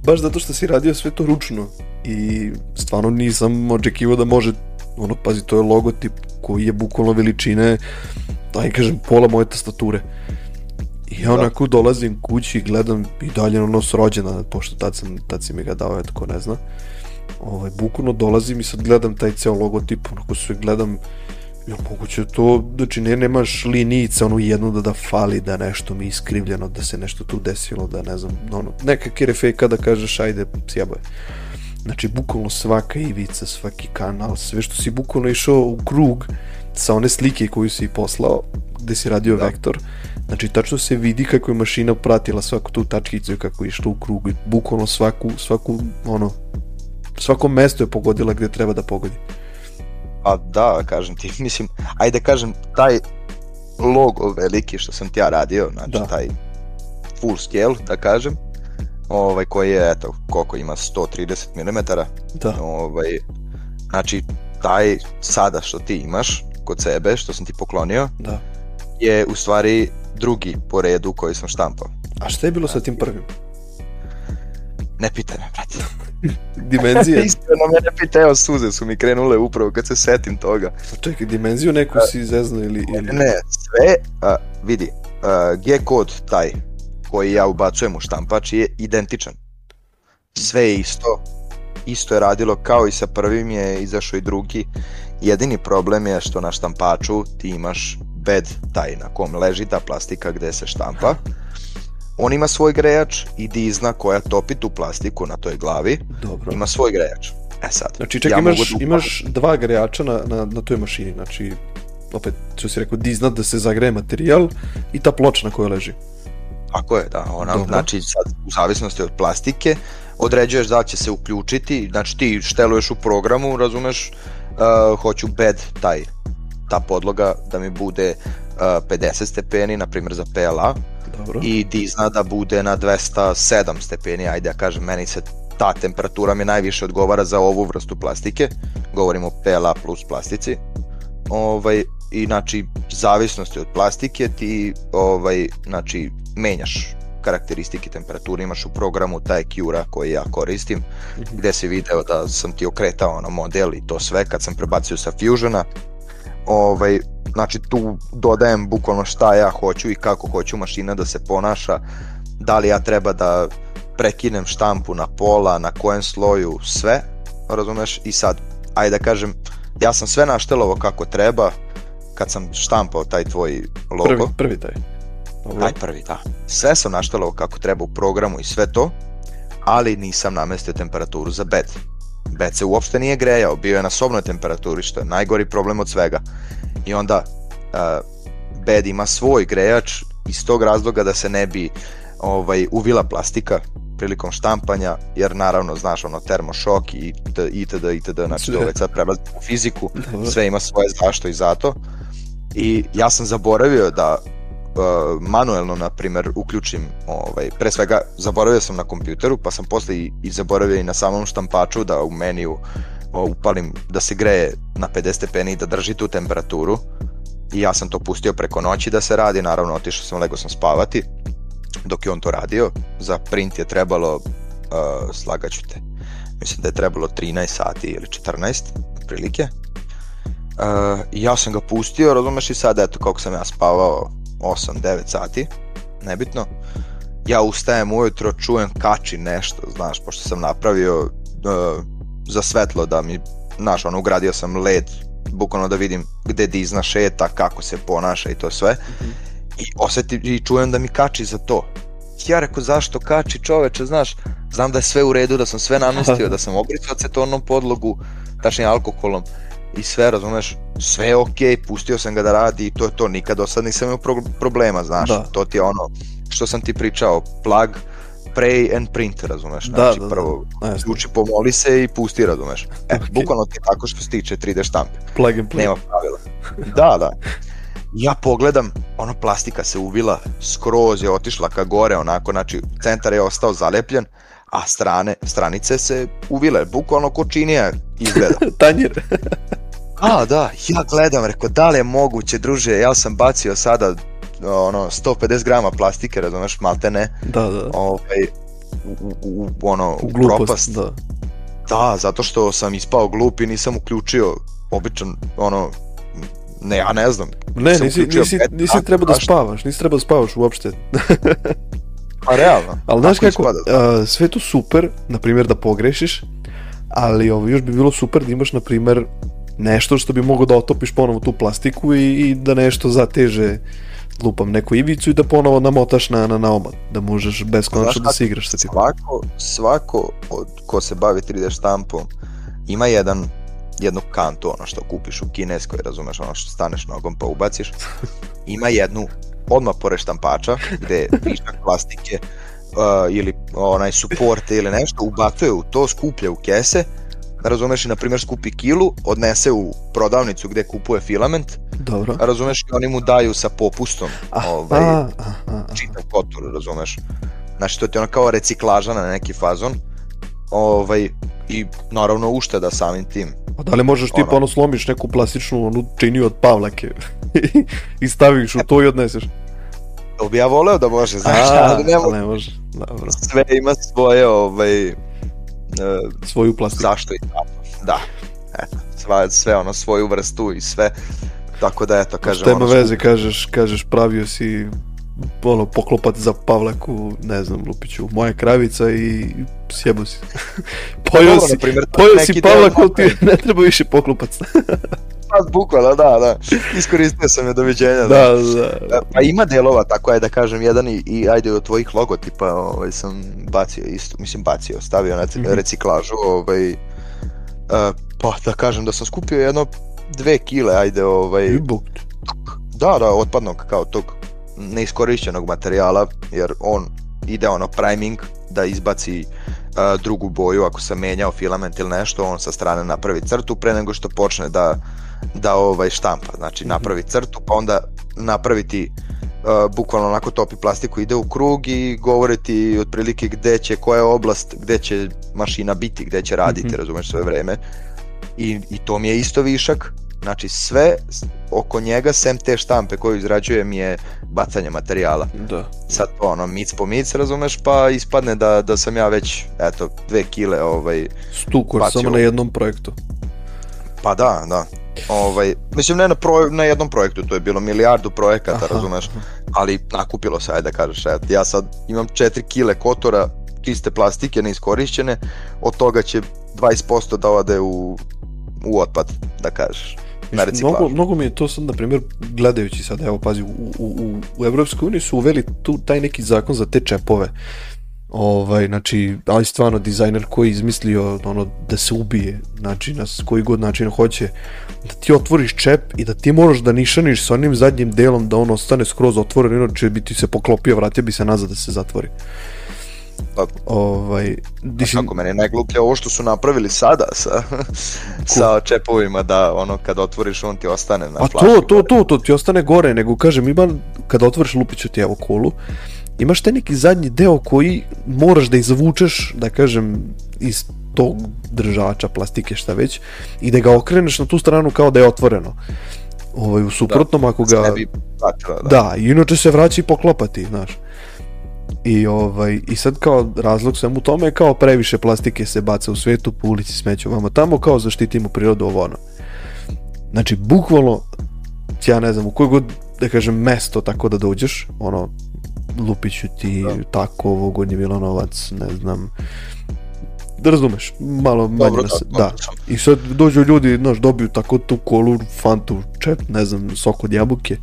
baš zato što si radio sve to ručno i stvarno nisam očekivao da može ono, pazi, to je logotip koji je bukvalno veličine, daj kažem, pola moje tastature. I ja da. onako dolazim kući i gledam i dalje ono srođena, pošto tad, sam, tad si mi ga dao, eto ko ne zna. Ovaj, bukvalno dolazim i sad gledam taj ceo logotip, onako sve gledam, ja moguće to, znači ne, nemaš linijice, ono jedno da da fali, da nešto mi iskrivljeno, da se nešto tu desilo, da ne znam, ono, neka kirefejka da kažeš, ajde, sjabo je. Znači, bukvalno svaka ivica, svaki kanal, sve što si bukvalno išao u krug sa one slike koju si poslao, gde si radio da. vektor, znači tačno se vidi kako je mašina pratila svaku tu tačkicu i kako je išla u krug i bukvalno svaku, svaku, ono, svako mesto je pogodila gde treba da pogodi. Pa da, kažem ti, mislim, ajde kažem, taj logo veliki što sam ti ja radio, znači da. taj full scale, da kažem, ovaj, koji je, eto, koliko ima, 130 mm. Da. Ovaj, znači, taj sada što ti imaš kod sebe, što sam ti poklonio, da. je u stvari drugi po redu koji sam štampao. A šta je bilo sa tim prvim? Ne pitaj me, brate. Dimenzije? Iskreno me ne pitaj, evo suze su mi krenule upravo kad se setim toga. Čekaj, dimenziju neku si zezno ili... ili... Ne, sve, a, vidi, a, G kod taj, koji ja ubacujem u štampač je identičan. Sve je isto, isto je radilo kao i sa prvim je izašao i drugi. Jedini problem je što na štampaču ti imaš bed taj na kom leži ta plastika gde se štampa. On ima svoj grejač i dizna koja topi tu plastiku na toj glavi. Dobro. Ima svoj grejač. E sad. Znači čekaj, ja imaš, da imaš dva grejača na, na, na toj mašini, znači opet, što si rekao, dizna da se zagreje materijal i ta ploča na kojoj leži. Tako je, da. Ona, Dobro. znači, sad, u zavisnosti od plastike, određuješ da će se uključiti, znači ti šteluješ u programu, razumeš, uh, hoću bed taj, ta podloga da mi bude uh, 50 stepeni, na primjer za PLA, Dobro. i dizna da bude na 207 stepeni, ajde ja kažem, meni se ta temperatura mi najviše odgovara za ovu vrstu plastike, govorimo PLA plus plastici, ovaj, i znači zavisnosti od plastike ti ovaj znači menjaš karakteristike temperature, imaš u programu taj Cura koji ja koristim, -hmm. gde si video da sam ti okretao ono model i to sve kad sam prebacio sa Fusiona. Ovaj, znači tu dodajem bukvalno šta ja hoću i kako hoću mašina da se ponaša, da li ja treba da prekinem štampu na pola, na kojem sloju, sve, razumeš, i sad, ajde da kažem, ja sam sve naštelovo kako treba, kad sam štampao taj tvoj logo. Prvi, prvi taj. Dobro. Taj prvi, da. Sve sam naštelao kako treba u programu i sve to, ali nisam namestio temperaturu za bed. Bed se uopšte nije grejao, bio je na sobnoj temperaturi, što je najgori problem od svega. I onda uh, bed ima svoj grejač iz tog razloga da se ne bi ovaj uvila plastika prilikom štampanja, jer naravno, znaš, ono, termošok i itd. itd. Znači, ovaj sad prelazi u fiziku, sve ima svoje zašto i zato. I ja sam zaboravio da uh, manuelno, na primer, uključim, ovaj, pre svega, zaboravio sam na kompjuteru, pa sam posle i, i zaboravio i na samom štampaču da u meniju upalim da se greje na 50 stepeni i da drži tu temperaturu. I ja sam to pustio preko noći da se radi, naravno otišao sam, lego sam spavati dok je on to radio. Za print je trebalo, uh, slagaću te, mislim da je trebalo 13 sati ili 14, prilike. Uh, ja sam ga pustio, razumeš i sad, eto, koliko sam ja spavao, 8-9 sati, nebitno. Ja ustajem ujutro, čujem kači nešto, znaš, pošto sam napravio uh, za svetlo da mi znaš, ono, ugradio sam led, bukvalno da vidim gde dizna šeta, kako se ponaša i to sve. Mm -hmm. I osetim i čujem da mi kači za to. Ja rekao, zašto kači čoveče, znaš, znam da je sve u redu, da sam sve namestio, da sam obrisao acetonom podlogu, tačnije alkoholom i sve, razumeš, sve je okej, okay, pustio sam ga da radi i to je to, nikad do sad nisam imao pro problema, znaš, da. to ti je ono, što sam ti pričao, plug, pray and print, razumeš, da, znači da, da, prvo da, uči pomoli se i pusti, razumeš, e, okay. bukvalno ti tako što se tiče 3D štampe, plug and play. nema pravila, da, da, ja pogledam, ono plastika se uvila, skroz je otišla ka gore, onako, znači centar je ostao zalepljen, a strane, stranice se uvile, bukvalno ko činija izgleda. Tanjir. a, da, ja gledam, rekao, da li je moguće, druže, ja sam bacio sada ono 150 grama plastike, razumeš, maltene. Da, da. Ovaj, u, u, u, ono, u glupost, propast. Da. Da, zato što sam ispao glup i nisam uključio običan, ono, ne, ja ne znam. Ne, nisi, nisi, nisi treba da spavaš, nisi treba da spavaš uopšte. Pa realno. Ali znaš kako, uh, sve to super, na primjer da pogrešiš, ali ovo, još bi bilo super da imaš, na primjer, nešto što bi mogao da otopiš ponovo tu plastiku i, i da nešto zateže lupam neku ivicu i da ponovo namotaš na, na, na omad, da možeš beskonačno da se igraš sa tim. Svako, svako od, ko se bavi 3D štampom ima jedan jednu kantu, ono što kupiš u kineskoj, razumeš, ono što staneš nogom pa ubaciš, ima jednu odmah pored štampača, gde višak plastike uh, ili onaj suporte ili nešto, ubacuje u to, skuplja u kese, razumeš i na primjer skupi kilu, odnese u prodavnicu gde kupuje filament, Dobro. razumeš i oni mu daju sa popustom ah, ovaj, ah, ah, ah. čitav kotor, razumeš. Znači to ti je ono kao reciklaža na neki fazon, ovaj, i naravno ušteda samim tim. A da li možeš ti pa ono slomiš neku plastičnu onu činiju od pavlake i staviš u to i odneseš? To bi ja voleo da može, znaš, A, ali ne, može. ne može. Dobro. Sve ima svoje, ovaj, uh, svoju plastiku. Zašto i tako, da. Eto, sve, sve ono, svoju vrstu i sve. Tako da, eto, kažem... Tema ono, veze, kažeš, kažeš, pravio si ono, poklopac za Pavlaku, ne znam, Lupiću, moja kravica i sjebo si. pojao si, pojao si Pavlaku, ti ne treba više poklopac. Pa, bukvalno, da, da. Iskoristio sam je doviđenja. Da, da. da. E, pa ima delova, tako je da kažem, jedan i, i ajde od tvojih logotipa ovaj, sam bacio isto, mislim bacio, stavio na -hmm. reciklažu, ovaj, uh, pa da kažem da sam skupio jedno dve kile, ajde, ovaj, da, da, otpadnog kao tog neiskorišćenog materijala, jer on ide ono priming da izbaci uh, drugu boju ako se menjao filament ili nešto, on sa strane napravi crtu pre nego što počne da da ovaj štampa, znači mhm. napravi crtu, pa onda napraviti uh, bukvalno onako topi plastiku ide u krug i govori ti otprilike gde će, koja je oblast gde će mašina biti, gde će raditi, mm -hmm. razumeš sve vreme. I, I to mi je isto višak, Znači sve oko njega, sem te štampe koju izrađujem je bacanje materijala. Da. Sad to ono, mic po mic, razumeš, pa ispadne da, da sam ja već, eto, dve kile ovaj, Stukor samo na jednom projektu. Pa da, da. Ovaj, mislim ne na, pro, na jednom projektu, to je bilo milijardu projekata, aha, razumeš, ali nakupilo se, ajde da kažeš, et, ja sad imam 4 kile kotora, čiste plastike, neiskorišćene, od toga će 20% da ode u, u otpad, da kažeš na. Mnogo, mnogo mi je to sad, na primjer, gledajući sad, evo pazi, u, u, u, u Evropskoj uniji su uveli tu taj neki zakon za te čepove. Ovaj, znači, ali stvarno dizajner koji je izmislio ono, da se ubije, znači na koji god način hoće, da ti otvoriš čep i da ti moraš da nišaniš sa onim zadnjim delom da ono ostane skroz otvoreno, inače bi ti se poklopio, vratio bi se nazad da se zatvori. Pa, ovaj, diši... kako meni najgluplje ovo što su napravili sada sa, sa čepovima da ono kad otvoriš on ti ostane na A to, to, to, to ti ostane gore, nego kažem ima kad otvoriš lupiću ti evo kolu, imaš taj neki zadnji deo koji moraš da izvučeš, da kažem, iz tog držača, plastike, šta već, i da ga okreneš na tu stranu kao da je otvoreno. Ovaj, u suprotnom, da, ako ga... Ne bi pratila, da. da, i inače se vraća i poklopati, znaš. I, ovaj, I sad kao razlog svemu tome je kao previše plastike se baca u svetu, po ulici smeću vamo tamo, kao zaštitimo prirodu ovo ono. Znači, bukvalno, ja ne znam, u koje god, da kažem, mesto tako da dođeš, ono, Lupiću ti, da. tako, ovo, Gornji Milanovac, ne znam, da razumeš, malo manje Dobro, nas, da, da. I sad dođu ljudi, znaš, dobiju tako tu kolu, fantu, čep, ne znam, sok od jabuke.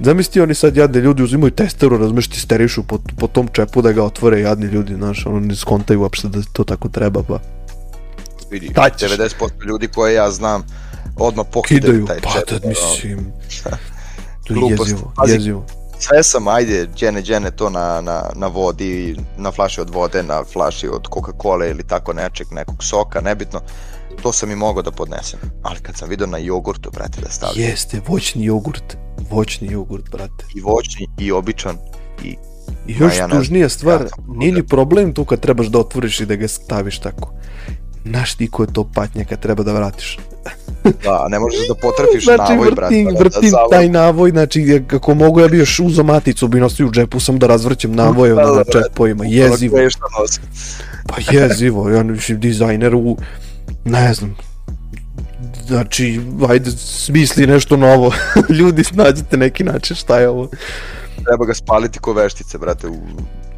Zamisli oni sad jadni ljudi uzimaju testeru, razumeš, ti sterišu po, po tom čepu da ga otvore jadni ljudi, znaš, ono ne skontaju uopšte da to tako treba, pa Vidi, Šta ćeš? 90% ljudi koje ja znam odmah pokidaju kidaju, taj pa čep. tad ono. mislim, to je jezivo, jezivo. Sve sam, ajde, džene, džene to na, na, na vodi, na flaši od vode, na flaši od Coca-Cola ili tako nečeg, nekog soka, nebitno. To sam i mogao da podnesem. Ali kad sam vidio na jogurtu, brate, da stavljam. Jeste, voćni jogurt, voćni jogurt, brate. I voćni, i običan, i I još ja tužnija stvar, ja nije ni problem tu kad trebaš da otvoriš i da ga staviš tako. Znaš ti ko je to patnja kad treba da vratiš. da, ne možeš da potrfiš znači navoj, brate. vrtim, da- da vrtim taj navoj, znači kako mogu ja bi još uzao maticu, bi nosio u džepu sam da razvrćem navoje Da, da, na da. čepovima, Ono jezivo, pa jezivo, ja mislim dizajner u, ne znam, znači, ajde, smisli nešto novo, ljudi nađete neki način šta je ovo. Treba ga spaliti ko veštice, brate, u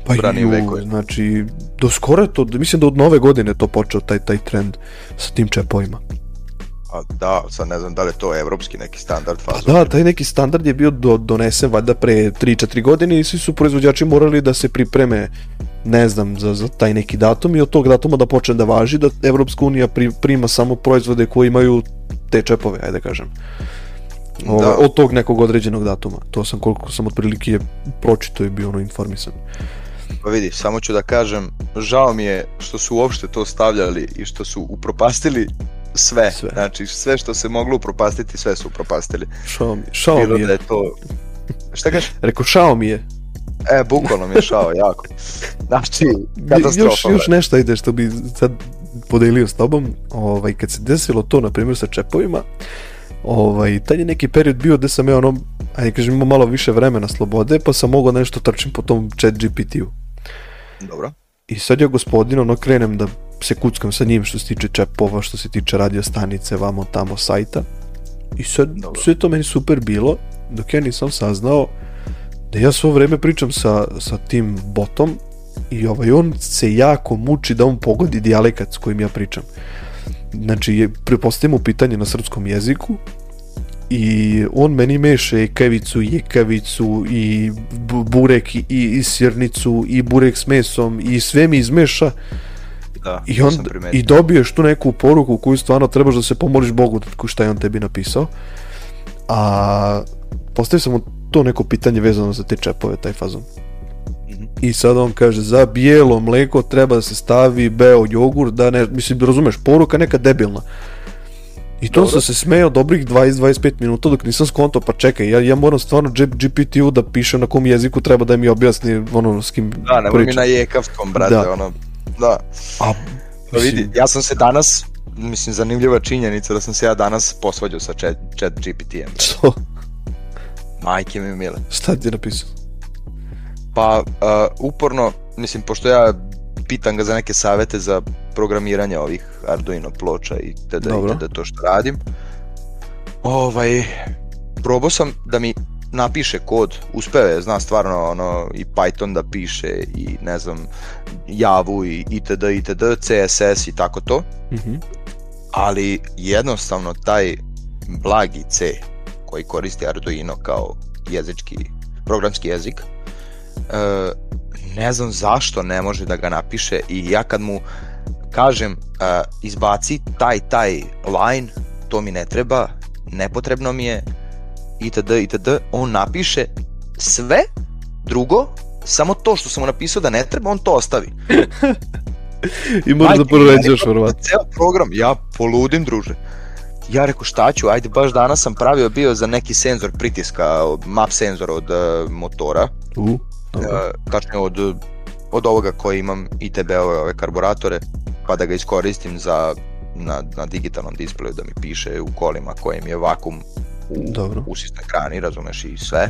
Pa ranijim vekovima. znači, do skoro to, mislim da od nove godine to počeo taj, taj trend sa tim čepovima. A da, sad ne znam da li je to evropski neki standard Pa fazon. da, taj neki standard je bio do, donesen valjda pre 3-4 godine i svi su proizvođači morali da se pripreme ne znam, za, za taj neki datum i od tog datuma da počne da važi da Evropska unija pri, prima samo proizvode koji imaju te čepove, ajde kažem. Ove, Da. Od tog nekog određenog datuma. To sam koliko sam otprilike pročito i bio ono informisan. Pa vidi, samo ću da kažem, žao mi je što su uopšte to stavljali i što su upropastili sve. Sve. Znači, sve što se moglo upropastiti, sve su upropastili. Šao mi, šao Bilo mi da je. je to... Šta kažeš? Rekao, šao mi je. E, bukvalno mi je šao, jako. Znači, katastrofa. još, još nešto ide što bi sad podelio s tobom, ovaj, kad se desilo to, na primjer, sa čepovima, ovaj, tad je neki period bio gde sam ja ono, ajde kažem, imao malo više vremena slobode, pa sam mogao nešto trčim po tom chat GPT-u. Dobro. I sad ja gospodin, ono, krenem da se kuckam sa njim što se tiče čepova, što se tiče radio stanice, vamo tamo sajta. I sad Dobro. sve to meni super bilo, dok ja nisam saznao da ja svo vreme pričam sa, sa tim botom i ovaj, on se jako muči da on pogodi dijalekat s kojim ja pričam. Znači, je- prepostavimo pitanje na srpskom jeziku i on meni meše kavicu i jekavicu i bu- burek i, i sirnicu i burek s mesom i sve mi izmeša Da, i, on, i dobiješ tu neku poruku koju stvarno trebaš da se pomoliš Bogu šta je on tebi napisao a postavio sam mu to neko pitanje vezano za te čepove, taj fazon. I sad on kaže za bijelo mleko treba da se stavi beo jogurt da ne, mislim razumeš, poruka neka debilna i to sam se smejao dobrih 20-25 minuta dok nisam skonto, pa čekaj, ja, ja moram stvarno GPT-u da pišem na kom jeziku treba da mi objasni ono s kim Da, nemoj mi na jekavskom, brate, Da. ono, da. A, Pa vidi, ja sam se danas, mislim, zanimljiva činjenica da sam se ja danas posvađao sa chat, chat GPT-em. što? Majke mi mile. Šta ti je napisao? Pa, uh, uporno, mislim, pošto ja pitam ga za neke savete za programiranje ovih Arduino ploča i td. Dobro. i td. to što radim. Ovaj, probao sam da mi napiše kod, uspeo je, zna stvarno ono, i Python da piše i ne znam, Javu i itd. itd. CSS i tako to, Mhm. ali jednostavno taj blagi C koji koristi Arduino kao jezički, programski jezik, e, ne znam zašto ne može da ga napiše i ja kad mu kažem e, izbaci taj taj line, to mi ne treba, nepotrebno mi je itd. itd. On napiše sve drugo, samo to što sam mu napisao da ne treba, on to ostavi. I moraš da poređaš, verovatno. Ceo program, ja poludim druže. Ja rekao šta ću, ajde baš danas sam pravio bio za neki senzor pritiska, map senzor od uh, motora, uh, tačnije od, od ovoga koji imam ITB-ove ove karburatore, pa da ga iskoristim za na, na digitalnom displeju da mi piše u kolima kojim je vakum u Dobro. usisnoj krani, razumeš i sve.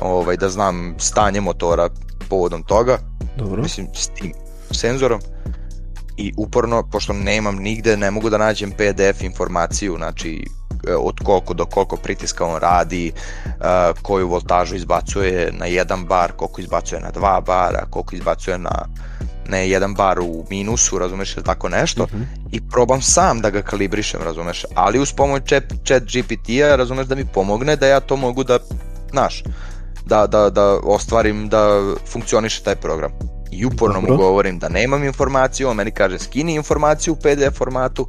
Ovaj, da znam stanje motora povodom toga Dobro. mislim s tim senzorom i uporno, pošto nemam nigde, ne mogu da nađem PDF informaciju, znači e, od koliko do koliko pritiska on radi, e, koju voltažu izbacuje na jedan bar, koliko izbacuje na dva bara, koliko izbacuje na ne jedan bar u minusu, razumeš, ili tako nešto, Mhm. i probam sam da ga kalibrišem, razumeš, ali uz pomoć chat, chat GPT-a, razumeš, da mi pomogne da ja to mogu da, znaš, da, da, da ostvarim da funkcioniše taj program. I uporno mu Dobro. govorim da nemam informaciju, on meni kaže skini informaciju u PDF formatu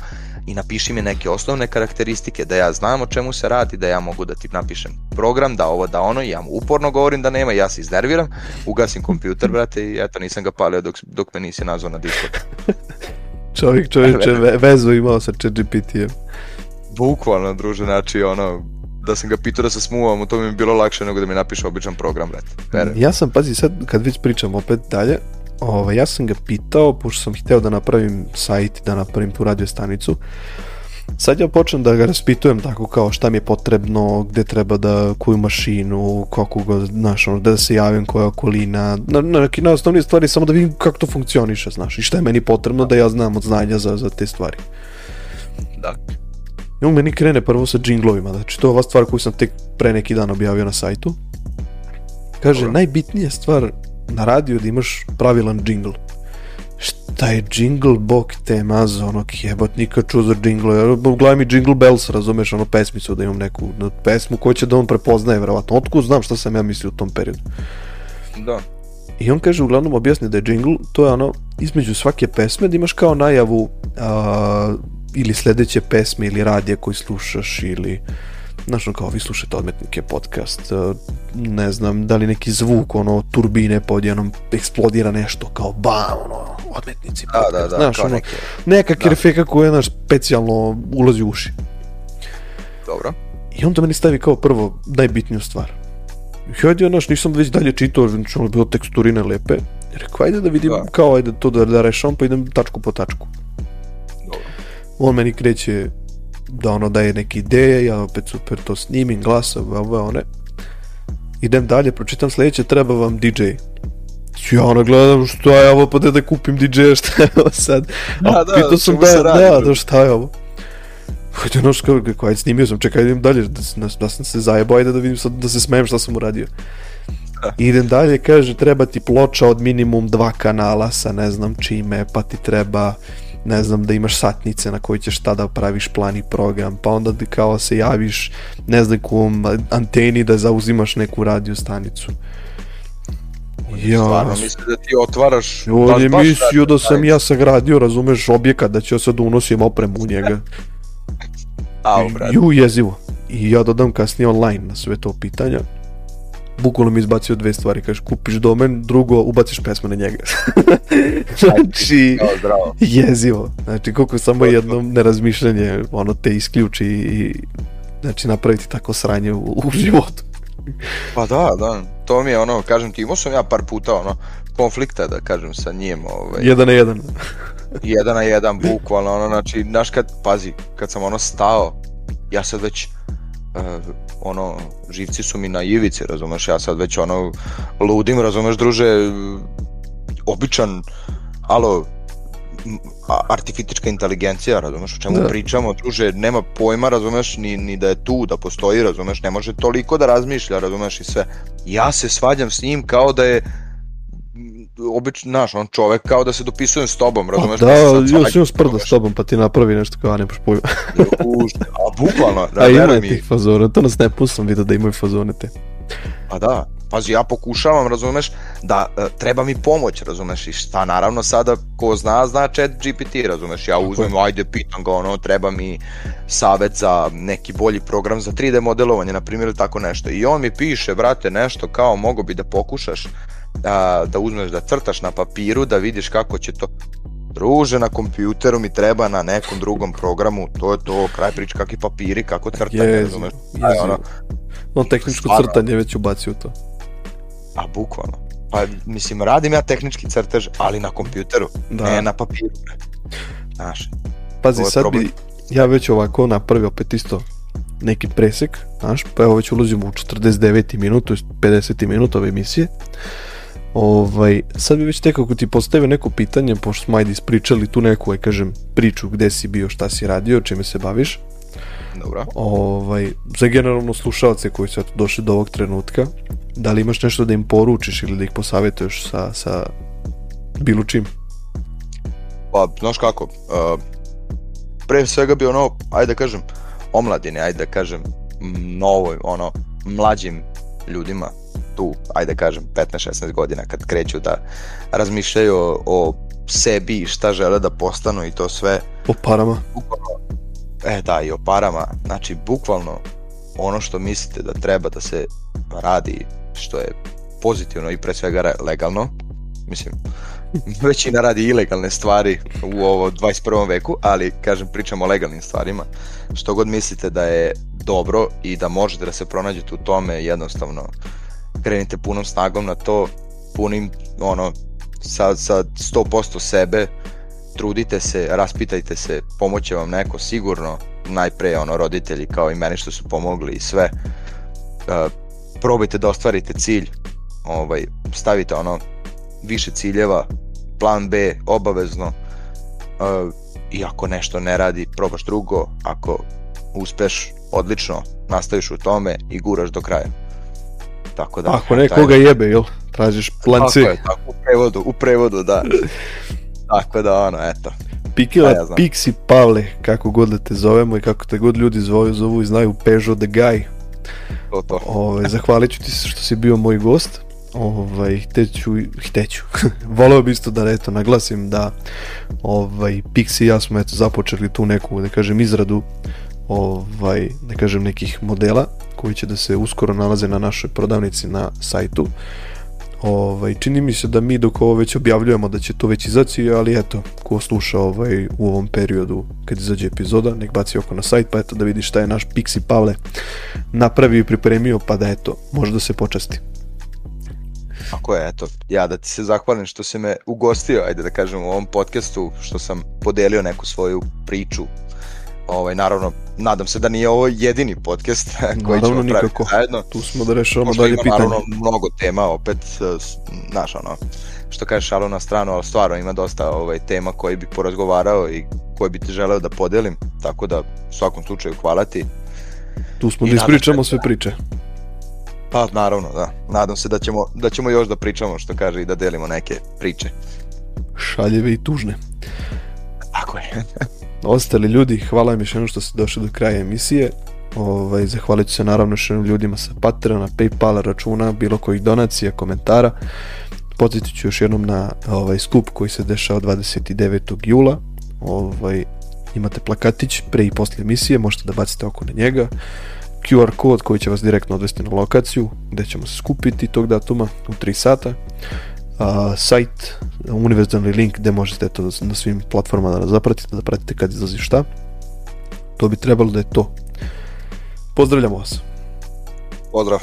i napiši mi neke osnovne karakteristike da ja znam o čemu se radi, da ja mogu da ti napišem program, da ovo, da ono, i ja mu uporno govorim da nema, ja se iznerviram, ugasim kompjuter, brate, i eto, nisam ga palio dok, dok me nisi nazvao na Discord. Čovjek čovječe ve- vezu imao sa ChatGPT-em. Bukvalno, druže, znači, ono, da sam ga pitao da se smuvam, to mi je bilo lakše nego da mi napiše običan program, brate. Ja sam, pazi, sad kad već pričam opet dalje, ovaj, ja sam ga pitao, pošto sam hteo da napravim sajt, da napravim tu radio stanicu, sad ja počnem da ga raspitujem tako kao šta mi je potrebno, gde treba da, koju mašinu, kako ga, znaš, ono, da se javim, koja okolina, na, na neki na osnovne stvari, samo da vidim kako to funkcioniše, znaš, i šta je meni potrebno da ja znam od znanja za, za te stvari. Da. I on meni krene prvo sa džinglovima, znači to je ova stvar koju sam tek pre neki dan objavio na sajtu. Kaže, Dobro. najbitnija stvar na radiju da imaš pravilan džingl. Šta je džingl, bog te mazo, ono jebat, nikad čuo za džingl, ja, gledaj mi džingl bells, razumeš, ono pesmicu, da imam neku pesmu koju će da on prepoznaje, verovatno. Otkud znam šta sam ja mislio u tom periodu. Da. I on kaže, uglavnom objasni da je jingle, to je ono, između svake pesme da imaš kao najavu a, ili sledeće pesme ili radija koji slušaš ili znaš, kao vi slušate odmetnike podcast, a, ne znam, da li neki zvuk, ono, turbine pod jednom eksplodira nešto, kao bam, ono, odmetnici Da, podcast, da, da, znaš, ono, neke, neka da. kerfeka koja, znaš, specijalno ulazi u uši. dobro. I onda meni stavi kao prvo najbitniju stvar. I hajde, ja, znaš, nisam već dalje čitao, znači ono bilo teksturine lepe. Rekao, ajde da vidim Da. kao, ajde to da, da rešavam, pa idem tačku po tačku. On meni kreće da ono daje neke ideje, ja opet super to snimim, glasa, ove, one. Idem dalje, pročitam sledeće, treba vam DJ. Ja ono gledam šta je ovo, pa da da kupim DJ-a, šta je ovo sad? Da, A da, pitao sam da, da, da, šta je ovo? Hajde, znaš, kao, kao, ajde, snimio sam, čekaj, idem dalje, da, da, da sam se zajebao, ajde da vidim sad, da se smejem šta sam uradio. Idem dalje, kaže, treba ti ploča od minimum dva kanala sa ne znam čime, pa ti treba, ne znam, da imaš satnice na koji ćeš tada praviš plan i program, pa onda kao se javiš, ne znam, kom anteni da zauzimaš neku radio stanicu. Ja, Stvarno, mislim da ti otvaraš... on je mislio da sam ja sagradio, razumeš, objekat, da ću ja sad unosim opremu u njega. Au, brate. Ju, jezivo. I ja dodam kasnije online na sve to pitanja. Bukvalno mi izbacio dve stvari, kaže kupiš domen, drugo ubaciš pesmu na njega. znači, zdravo. jezivo. Znači, koliko samo jedno nerazmišljanje, ono te isključi i znači napraviti tako sranje u, u životu. Pa da, da, to mi je ono, kažem ti, imao sam ja par puta ono, konflikta, da kažem, sa njim, ovaj, Jedan na jedan. jedan na jedan, bukvalno, ono, znači, znaš kad, pazi, kad sam ono stao, ja sad već, uh, ono, živci su mi na ivici, razumeš, ja sad već ono, ludim, razumeš, druže, običan, alo, artifitička inteligencija, razumeš, o čemu Da. pričamo, druže, nema pojma, razumeš, ni, ni da je tu, da postoji, razumeš, ne može toliko da razmišlja, razumeš, i sve. Ja se svađam s njim kao da je obično, znaš, on čovek kao da se dopisujem s tobom, Pa razumeš? da, se sad još imam sprda s tobom, pa ti napravi nešto kao, a nemaš pojma. Užde, A bukvalno, da, A ima tih fazona, to na Snapu sam vidio da imaju fazone te. Pa da, pazi, ja pokušavam, razumeš, da e, treba mi pomoć, razumeš, i šta naravno sada, ko zna, zna chat GPT, razumeš, ja uzmem, ajde, pitam ga, ono, treba mi savet za neki bolji program za 3D modelovanje, na primjer, ili tako nešto, i on mi piše, brate, nešto kao, mogo bi da pokušaš a, da uzmeš da crtaš na papiru, da vidiš kako će to, Druže, na kompjuteru mi treba na nekom drugom programu, to je to, kraj priče, kakvi papiri, kako crtanje, Jezivo, razumeš, jezivo. ono, On tehničko Stvarno. crtanje već ubacio u to. A bukvalno. Pa mislim, radim ja tehnički crtež, ali na kompjuteru, Da. ne na papiru. Znaš, Pazi, je sad problem. bi ja već ovako napravio opet isto neki presek, znaš, pa evo već ulazimo u 49. minut, to je 50. minut ove emisije. Ovaj, sad bi već tek ako ti postavio neko pitanje, pošto smo ajde ispričali tu neku, aj kažem, priču gde si bio, šta si radio, čime se baviš, dobro. ovaj, za generalno slušalce koji su došli do ovog trenutka, da li imaš nešto da im poručiš ili da ih posavetuješ sa, sa bilo čim? Pa, znaš kako, uh, pre svega bi ono, ajde da kažem, omladine, ajde da kažem, novoj, ono, mlađim ljudima, tu, ajde kažem, 15-16 godina, kad kreću da razmišljaju o, o sebi i šta žele da postanu i to sve. O parama. Bukvalno, e da, i o parama. Znači, bukvalno, ono što mislite da treba da se radi, što je pozitivno i pre svega legalno, mislim, većina radi ilegalne stvari u ovo 21. veku, ali kažem pričamo o legalnim stvarima. Što god mislite da je dobro i da možete da se pronađete u tome, jednostavno krenite punom snagom na to, punim ono sa, sa 100% sebe, trudite se, raspitajte se, pomoće vam neko sigurno, najpre ono roditelji kao i meni što su pomogli i sve. Uh, probajte da ostvarite cilj, ovaj, stavite ono više ciljeva, plan B obavezno uh, i ako nešto ne radi, probaš drugo, ako uspeš odlično, nastaviš u tome i guraš do kraja. Tako da, ako nekoga taj... jebe, jel? Tražiš plan C. Tako je, tako, u prevodu, u prevodu, da. tako da, ono, eto. Pikila, ja Pixi Pavle, kako god da te zovemo i kako te god ljudi zovu, zovu i znaju Peugeot the Guy. To, to. Ove, ovaj, zahvalit ću ti se što si bio moj gost. Ovaj, hteću, hteću. Voleo bi isto da eto, naglasim da ovaj, Pixi i ja smo eto, započeli tu neku, da kažem, izradu ovaj, da kažem, nekih modela koji će da se uskoro nalaze na našoj prodavnici na sajtu. Ovaj, čini mi se da mi dok ovo već objavljujemo da će to već izaći, ali eto, ko sluša ovaj, u ovom periodu kad izađe epizoda, nek baci oko na sajt, pa eto da vidi šta je naš Pixi Pavle napravio i pripremio, pa da eto, može da se počasti. Ako je, eto, ja da ti se zahvalim što si me ugostio, ajde da kažem, u ovom podcastu, što sam podelio neku svoju priču Ovaj, naravno, nadam se da nije ovo jedini podcast koji naravno, ćemo praviti zajedno. Tu smo da rešavamo dalje pitanje. Naravno, mnogo tema, opet, znaš, ono, što kaže šalo na stranu, ali stvarno ima dosta ovaj, tema koji bi porazgovarao i koje bi ti želeo da podelim, tako da u svakom slučaju hvala ti. Tu smo I da ispričamo sve priče. Pa naravno, da. Nadam se da ćemo, da ćemo još da pričamo, što kaže, i da delimo neke priče. Šaljeve i tužne. Tako je. ostali ljudi, hvala vam još jednom što ste došli do kraja emisije. Ovaj, zahvalit ću se naravno još ljudima sa Patreona, Paypala, računa, bilo kojih donacija, komentara. Podsjetit ću još jednom na ovaj skup koji se dešava 29. jula. Ovaj, imate plakatić pre i posle emisije, možete da bacite oko na njega. QR kod koji će vas direktno odvesti na lokaciju gde ćemo se skupiti tog datuma u 3 sata a, sajt, univerzalni link gde možete to na svim platformama da zapratite, da pratite kad izlazi šta. To bi trebalo da je to. Pozdravljamo vas. Pozdrav.